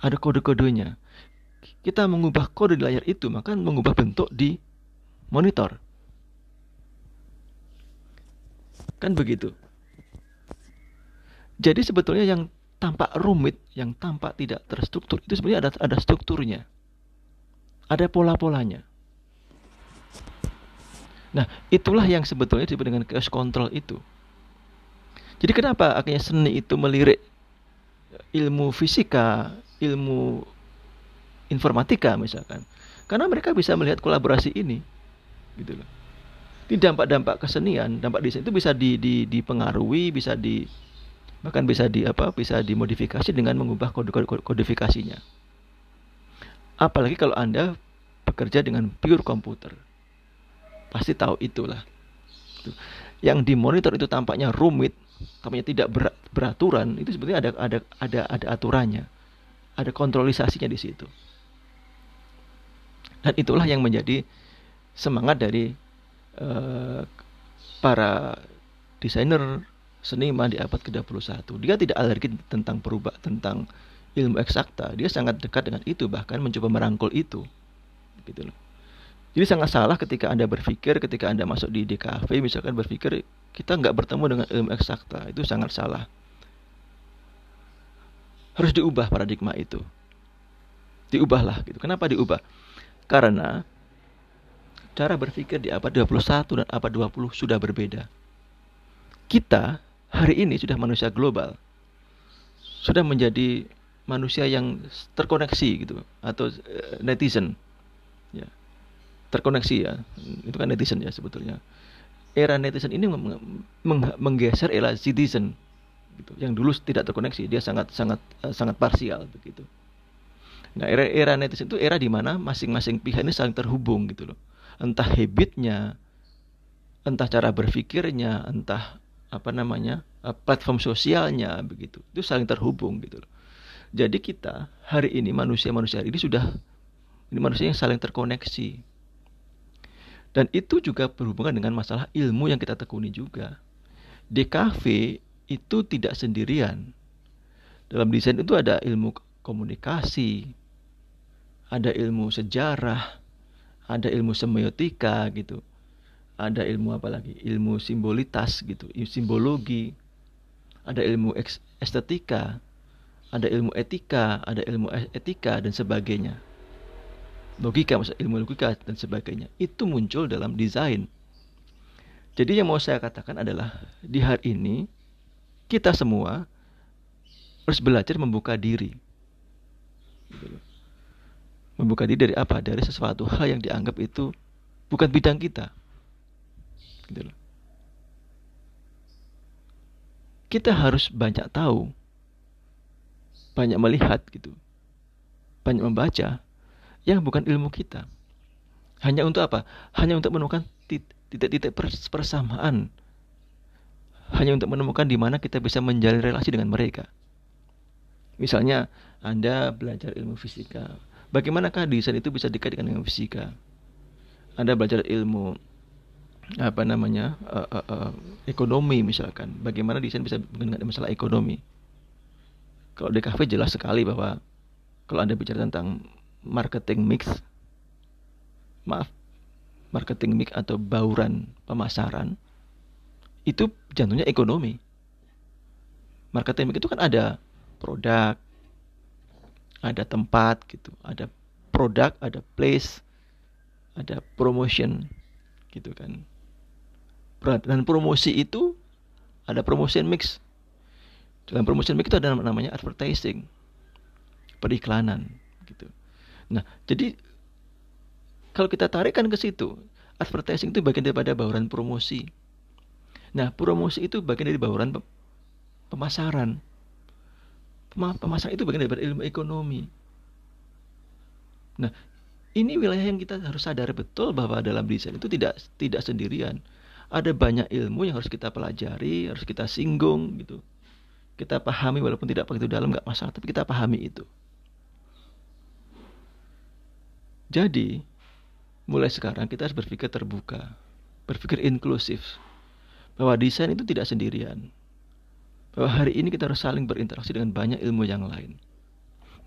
Speaker 1: Ada kode-kodenya. Kita mengubah kode di layar itu, maka mengubah bentuk di monitor. Kan begitu. Jadi sebetulnya yang tampak rumit, yang tampak tidak terstruktur itu sebenarnya ada ada strukturnya. Ada pola-polanya. Nah, itulah yang sebetulnya disebut dengan chaos control itu. Jadi kenapa akhirnya seni itu melirik ilmu fisika, ilmu informatika misalkan? Karena mereka bisa melihat kolaborasi ini, gitu loh. Ini dampak-dampak kesenian, dampak desain itu bisa di, di, dipengaruhi, bisa di bahkan bisa di apa? Bisa dimodifikasi dengan mengubah kode, kode kodifikasinya. Apalagi kalau Anda bekerja dengan pure komputer pasti tahu itulah. Yang dimonitor itu tampaknya rumit, tampaknya tidak beraturan, itu sebetulnya ada ada ada ada aturannya. Ada kontrolisasinya di situ. Dan itulah yang menjadi semangat dari uh, para desainer seniman di abad ke-21. Dia tidak alergi tentang perubah tentang ilmu eksakta. Dia sangat dekat dengan itu bahkan mencoba merangkul itu. Gitu loh. Jadi sangat salah ketika Anda berpikir ketika Anda masuk di DKV misalkan berpikir kita nggak bertemu dengan ilmu eksakta. Itu sangat salah. Harus diubah paradigma itu. Diubahlah gitu. Kenapa diubah? Karena cara berpikir di abad 21 dan abad 20 sudah berbeda. Kita hari ini sudah manusia global. Sudah menjadi manusia yang terkoneksi gitu atau eh, netizen. Terkoneksi ya. Itu kan netizen ya sebetulnya. Era netizen ini menggeser era citizen gitu. Yang dulu tidak terkoneksi dia sangat sangat uh, sangat parsial begitu. Nah era era netizen itu era di mana masing-masing pihak ini saling terhubung gitu loh. Entah habitnya entah cara berpikirnya entah apa namanya uh, platform sosialnya begitu. Itu saling terhubung gitu loh. Jadi kita hari ini manusia-manusia ini sudah ini manusia yang saling terkoneksi dan itu juga berhubungan dengan masalah ilmu yang kita tekuni juga. DKV itu tidak sendirian. Dalam desain itu ada ilmu komunikasi, ada ilmu sejarah, ada ilmu semiotika gitu. Ada ilmu apa lagi? Ilmu simbolitas gitu, simbologi. Ada ilmu estetika, ada ilmu etika, ada ilmu etika dan sebagainya logika, ilmu logika dan sebagainya itu muncul dalam desain. Jadi yang mau saya katakan adalah di hari ini kita semua harus belajar membuka diri. Membuka diri dari apa? Dari sesuatu hal yang dianggap itu bukan bidang kita. Gitu Kita harus banyak tahu, banyak melihat gitu, banyak membaca, yang bukan ilmu kita. Hanya untuk apa? Hanya untuk menemukan titik-titik persamaan. Hanya untuk menemukan di mana kita bisa menjalin relasi dengan mereka. Misalnya, Anda belajar ilmu fisika. Bagaimanakah desain itu bisa dekat dengan fisika? Anda belajar ilmu apa namanya uh, uh, uh, ekonomi misalkan bagaimana desain bisa dengan masalah ekonomi kalau di kafe jelas sekali bahwa kalau anda bicara tentang marketing mix maaf marketing mix atau bauran pemasaran itu jantungnya ekonomi. Marketing mix itu kan ada produk ada tempat gitu ada produk ada place ada promotion gitu kan. Dan promosi itu ada promotion mix. Dalam promotion mix itu ada namanya advertising periklanan Nah, jadi kalau kita tarikkan ke situ, advertising itu bagian daripada bauran promosi. Nah, promosi itu bagian dari bauran pemasaran. Pemasaran itu bagian daripada ilmu ekonomi. Nah, ini wilayah yang kita harus sadar betul bahwa dalam desain itu tidak tidak sendirian. Ada banyak ilmu yang harus kita pelajari, harus kita singgung gitu. Kita pahami walaupun tidak begitu dalam nggak masalah, tapi kita pahami itu. Jadi, mulai sekarang kita harus berpikir terbuka, berpikir inklusif, bahwa desain itu tidak sendirian. Bahwa hari ini kita harus saling berinteraksi dengan banyak ilmu yang lain.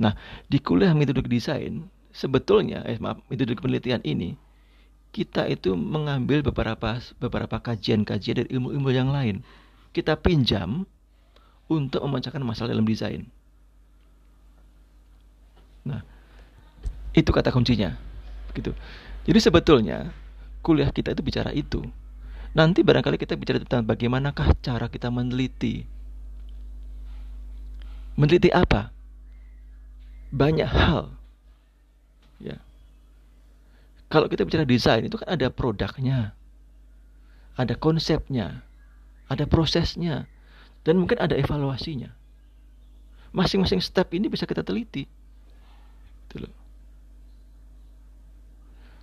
Speaker 1: Nah, di kuliah metode desain, sebetulnya, eh maaf, metode penelitian ini, kita itu mengambil beberapa beberapa kajian-kajian dari ilmu-ilmu yang lain. Kita pinjam untuk memecahkan masalah dalam desain. Nah, itu kata kuncinya. Gitu. Jadi sebetulnya kuliah kita itu bicara itu. Nanti barangkali kita bicara tentang bagaimanakah cara kita meneliti. Meneliti apa? Banyak hal. Ya. Kalau kita bicara desain itu kan ada produknya. Ada konsepnya. Ada prosesnya. Dan mungkin ada evaluasinya. Masing-masing step ini bisa kita teliti.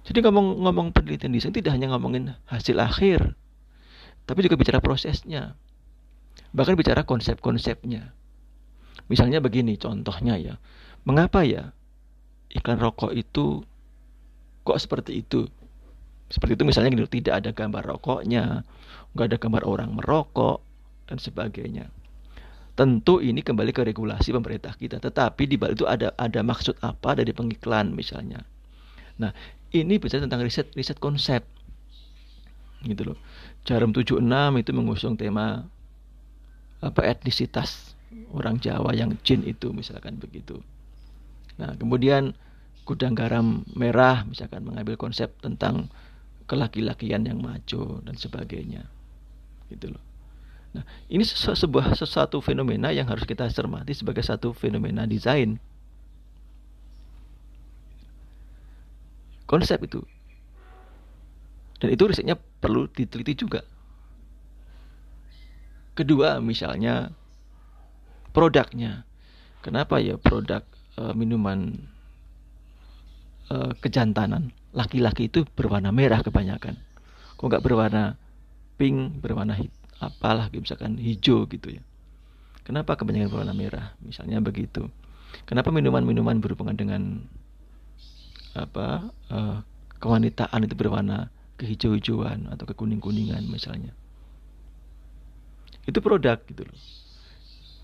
Speaker 1: Jadi ngomong-ngomong penelitian desain tidak hanya ngomongin hasil akhir, tapi juga bicara prosesnya. Bahkan bicara konsep-konsepnya. Misalnya begini contohnya ya. Mengapa ya iklan rokok itu kok seperti itu? Seperti itu misalnya gitu, tidak ada gambar rokoknya, nggak ada gambar orang merokok, dan sebagainya. Tentu ini kembali ke regulasi pemerintah kita, tetapi di balik itu ada ada maksud apa dari pengiklan misalnya. Nah, ini bicara tentang riset riset konsep. Gitu loh. Jarum 76 itu mengusung tema apa etnisitas orang Jawa yang jin itu misalkan begitu. Nah kemudian gudang garam merah misalkan mengambil konsep tentang kelaki-lakian yang maju dan sebagainya. Gitu loh. Nah ini sebuah sesuatu fenomena yang harus kita cermati sebagai satu fenomena desain konsep itu. Dan itu risetnya perlu diteliti juga. Kedua, misalnya produknya. Kenapa ya produk uh, minuman uh, kejantanan laki-laki itu berwarna merah kebanyakan? Kok nggak berwarna pink, berwarna hit, apalah misalkan hijau gitu ya? Kenapa kebanyakan berwarna merah? Misalnya begitu. Kenapa minuman-minuman berhubungan dengan apa uh, kewanitaan itu berwarna kehijau-hijauan atau kekuning-kuningan misalnya. Itu produk gitu loh.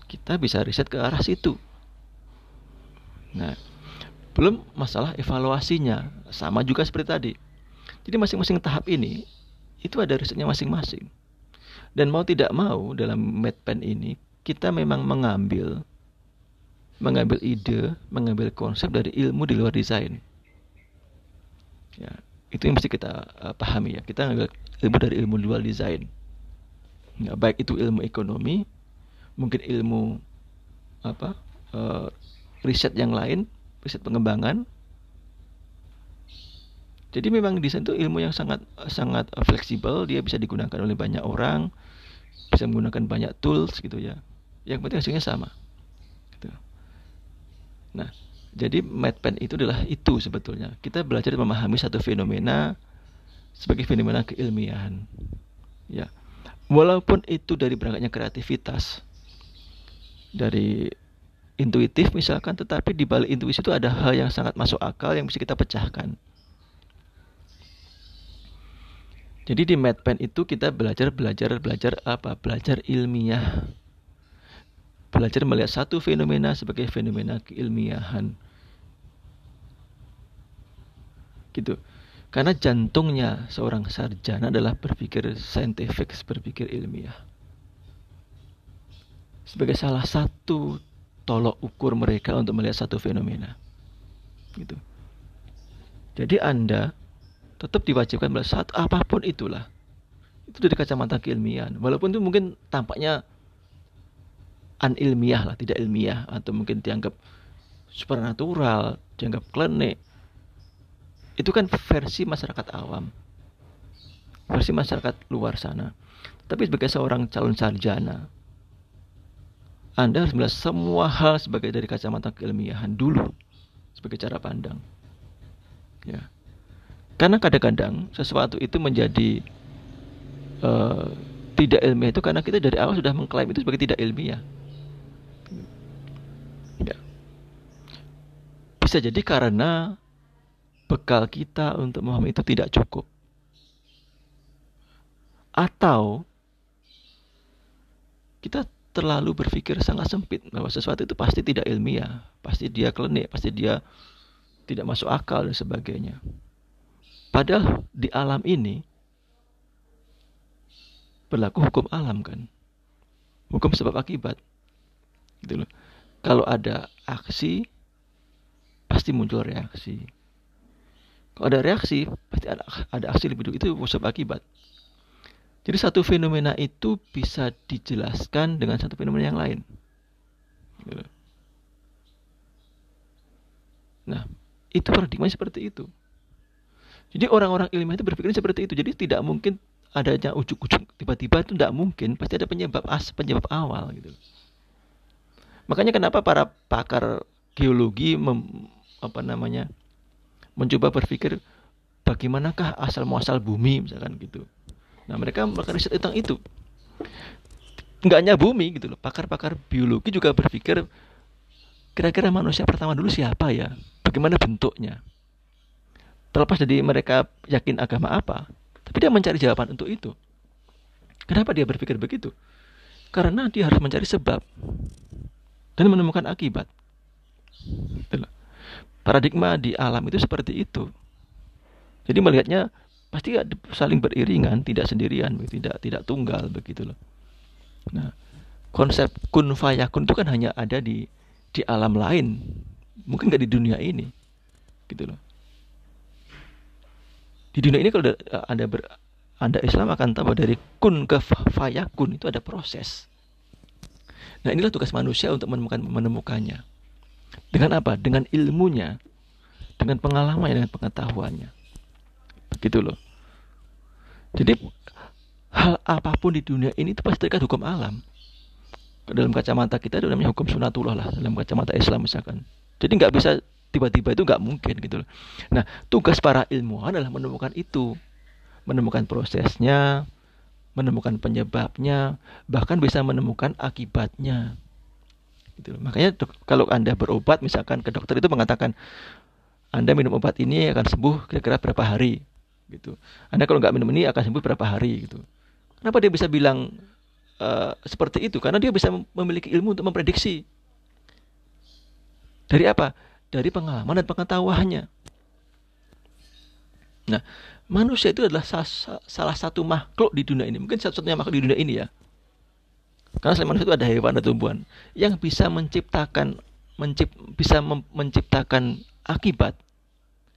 Speaker 1: Kita bisa riset ke arah situ. Nah, belum masalah evaluasinya sama juga seperti tadi. Jadi masing-masing tahap ini itu ada risetnya masing-masing. Dan mau tidak mau dalam MedPen ini kita memang mengambil mengambil ide, mengambil konsep dari ilmu di luar desain. Ya, itu yang mesti kita uh, pahami ya. Kita ngambil ilmu dari ilmu dual design. Ya, baik itu ilmu ekonomi, mungkin ilmu apa uh, riset yang lain, riset pengembangan. Jadi memang desain itu ilmu yang sangat sangat fleksibel, dia bisa digunakan oleh banyak orang, bisa menggunakan banyak tools gitu ya. Yang penting hasilnya sama. Gitu. Nah, jadi medpen itu adalah itu sebetulnya. Kita belajar memahami satu fenomena sebagai fenomena keilmiahan. Ya. Walaupun itu dari berangkatnya kreativitas dari intuitif misalkan tetapi di balik intuisi itu ada hal yang sangat masuk akal yang bisa kita pecahkan. Jadi di medpen itu kita belajar belajar belajar apa? Belajar ilmiah. Belajar melihat satu fenomena sebagai fenomena keilmiahan gitu. Karena jantungnya seorang sarjana adalah berpikir saintifik berpikir ilmiah. Sebagai salah satu tolok ukur mereka untuk melihat satu fenomena. Gitu. Jadi anda tetap diwajibkan melihat saat apa pun itulah. Itu dari kacamata keilmiahan. Walaupun itu mungkin tampaknya anilmiah lah tidak ilmiah atau mungkin dianggap supernatural dianggap klinik itu kan versi masyarakat awam. Versi masyarakat luar sana. Tapi sebagai seorang calon sarjana anda harus melihat semua hal sebagai dari kacamata keilmiahan dulu sebagai cara pandang. Ya. Karena kadang-kadang sesuatu itu menjadi uh, tidak ilmiah itu karena kita dari awal sudah mengklaim itu sebagai tidak ilmiah. Ya. bisa jadi karena bekal kita untuk memahami itu tidak cukup. Atau kita terlalu berpikir sangat sempit bahwa sesuatu itu pasti tidak ilmiah, pasti dia klinik, pasti dia tidak masuk akal dan sebagainya. Padahal di alam ini berlaku hukum alam kan. Hukum sebab akibat. Gitu loh. Kalau ada aksi pasti muncul reaksi. Kalau ada reaksi, pasti ada, ada aksi dulu. Itu sebab akibat. Jadi satu fenomena itu bisa dijelaskan dengan satu fenomena yang lain. Gitu. Nah, itu paradigma seperti itu. Jadi orang-orang ilmiah itu berpikir seperti itu. Jadi tidak mungkin adanya ujuk-ujuk tiba-tiba itu tidak mungkin. Pasti ada penyebab as, penyebab awal gitu. Makanya kenapa para pakar geologi mem, apa namanya mencoba berpikir bagaimanakah asal muasal bumi misalkan gitu. Nah mereka melakukan riset tentang itu. Enggak hanya bumi gitu loh. Pakar-pakar biologi juga berpikir kira-kira manusia pertama dulu siapa ya? Bagaimana bentuknya? Terlepas dari mereka yakin agama apa, tapi dia mencari jawaban untuk itu. Kenapa dia berpikir begitu? Karena dia harus mencari sebab dan menemukan akibat. Paradigma di alam itu seperti itu. Jadi melihatnya pasti saling beriringan, tidak sendirian, tidak tidak tunggal begitu loh. Nah, konsep kun fayakun itu kan hanya ada di di alam lain, mungkin nggak di dunia ini, gitu loh. Di dunia ini kalau ada ber, anda Islam akan tahu dari kun ke fayakun itu ada proses. Nah inilah tugas manusia untuk menemukan menemukannya. Dengan apa? Dengan ilmunya, dengan pengalaman, dengan pengetahuannya. Begitu loh. Jadi hal apa pun di dunia ini itu pasti terikat hukum alam. Dalam kacamata kita itu namanya hukum sunatullah lah dalam kacamata Islam misalkan. Jadi nggak bisa tiba-tiba itu nggak mungkin gitu loh. Nah tugas para ilmuwan adalah menemukan itu, menemukan prosesnya, menemukan penyebabnya, bahkan bisa menemukan akibatnya. Gitu. Makanya kalau anda berobat misalkan ke dokter itu mengatakan anda minum obat ini akan sembuh kira-kira berapa hari gitu. Anda kalau nggak minum ini akan sembuh berapa hari gitu. Kenapa dia bisa bilang uh, seperti itu? Karena dia bisa memiliki ilmu untuk memprediksi. Dari apa? Dari pengalaman dan pengetahuannya. Nah, manusia itu adalah salah satu makhluk di dunia ini. Mungkin satu-satunya makhluk di dunia ini ya. Karena selain manusia itu ada hewan dan tumbuhan yang bisa menciptakan mencip, bisa menciptakan akibat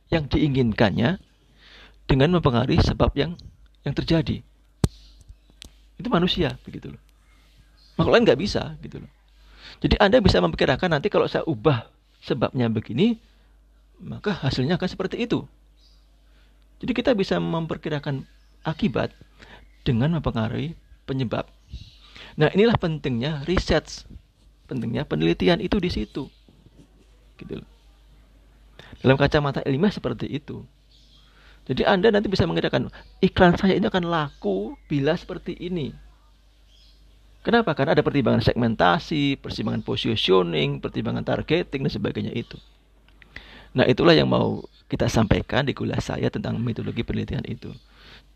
Speaker 1: yang diinginkannya dengan mempengaruhi sebab yang yang terjadi. Itu manusia begitu loh. Makhluk lain nggak bisa gitu loh. Jadi Anda bisa memperkirakan nanti kalau saya ubah sebabnya begini, maka hasilnya akan seperti itu. Jadi kita bisa memperkirakan akibat dengan mempengaruhi penyebab. Nah, inilah pentingnya riset. Pentingnya penelitian itu di situ. Gitu loh. Dalam kacamata ilmiah seperti itu. Jadi Anda nanti bisa mengatakan iklan saya ini akan laku bila seperti ini. Kenapa? Karena ada pertimbangan segmentasi, pertimbangan positioning, pertimbangan targeting dan sebagainya itu. Nah, itulah yang mau kita sampaikan di kuliah saya tentang metodologi penelitian itu.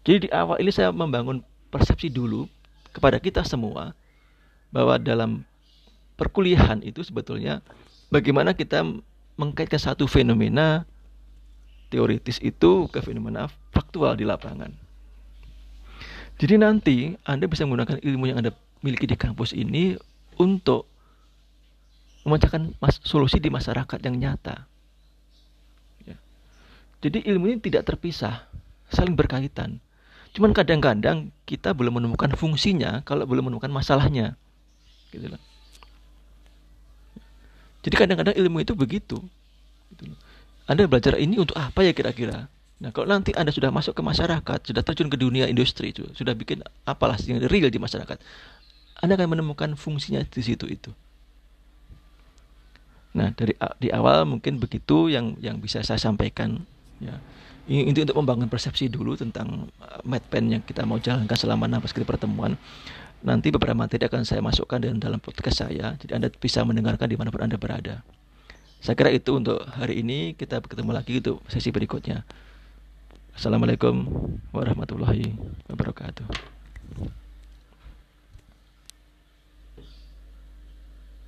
Speaker 1: Jadi di awal ini saya membangun persepsi dulu kepada kita semua bahwa dalam perkuliahan itu sebetulnya bagaimana kita mengkaitkan satu fenomena teoritis itu ke fenomena faktual di lapangan. Jadi nanti Anda bisa menggunakan ilmu yang Anda miliki di kampus ini untuk memecahkan solusi di masyarakat yang nyata. Ya. Jadi ilmu ini tidak terpisah, saling berkaitan. Cuman kadang-kadang kita belum menemukan fungsinya kalau belum menemukan masalahnya. Gitu loh. Jadi kadang-kadang ilmu itu begitu. Gitu loh. Anda belajar ini untuk apa ya kira-kira? Nah, kalau nanti Anda sudah masuk ke masyarakat, sudah terjun ke dunia industri itu, sudah bikin apalah yang real di masyarakat, Anda akan menemukan fungsinya di situ itu. Nah, dari di awal mungkin begitu yang yang bisa saya sampaikan ya. Ini untuk membangun persepsi dulu tentang uh, pen yang kita mau jalankan selama enam kali pertemuan. Nanti beberapa materi akan saya masukkan dalam podcast saya, jadi Anda bisa mendengarkan di mana pun Anda berada. Saya kira itu untuk hari ini. Kita bertemu lagi untuk sesi berikutnya. Assalamualaikum warahmatullahi wabarakatuh.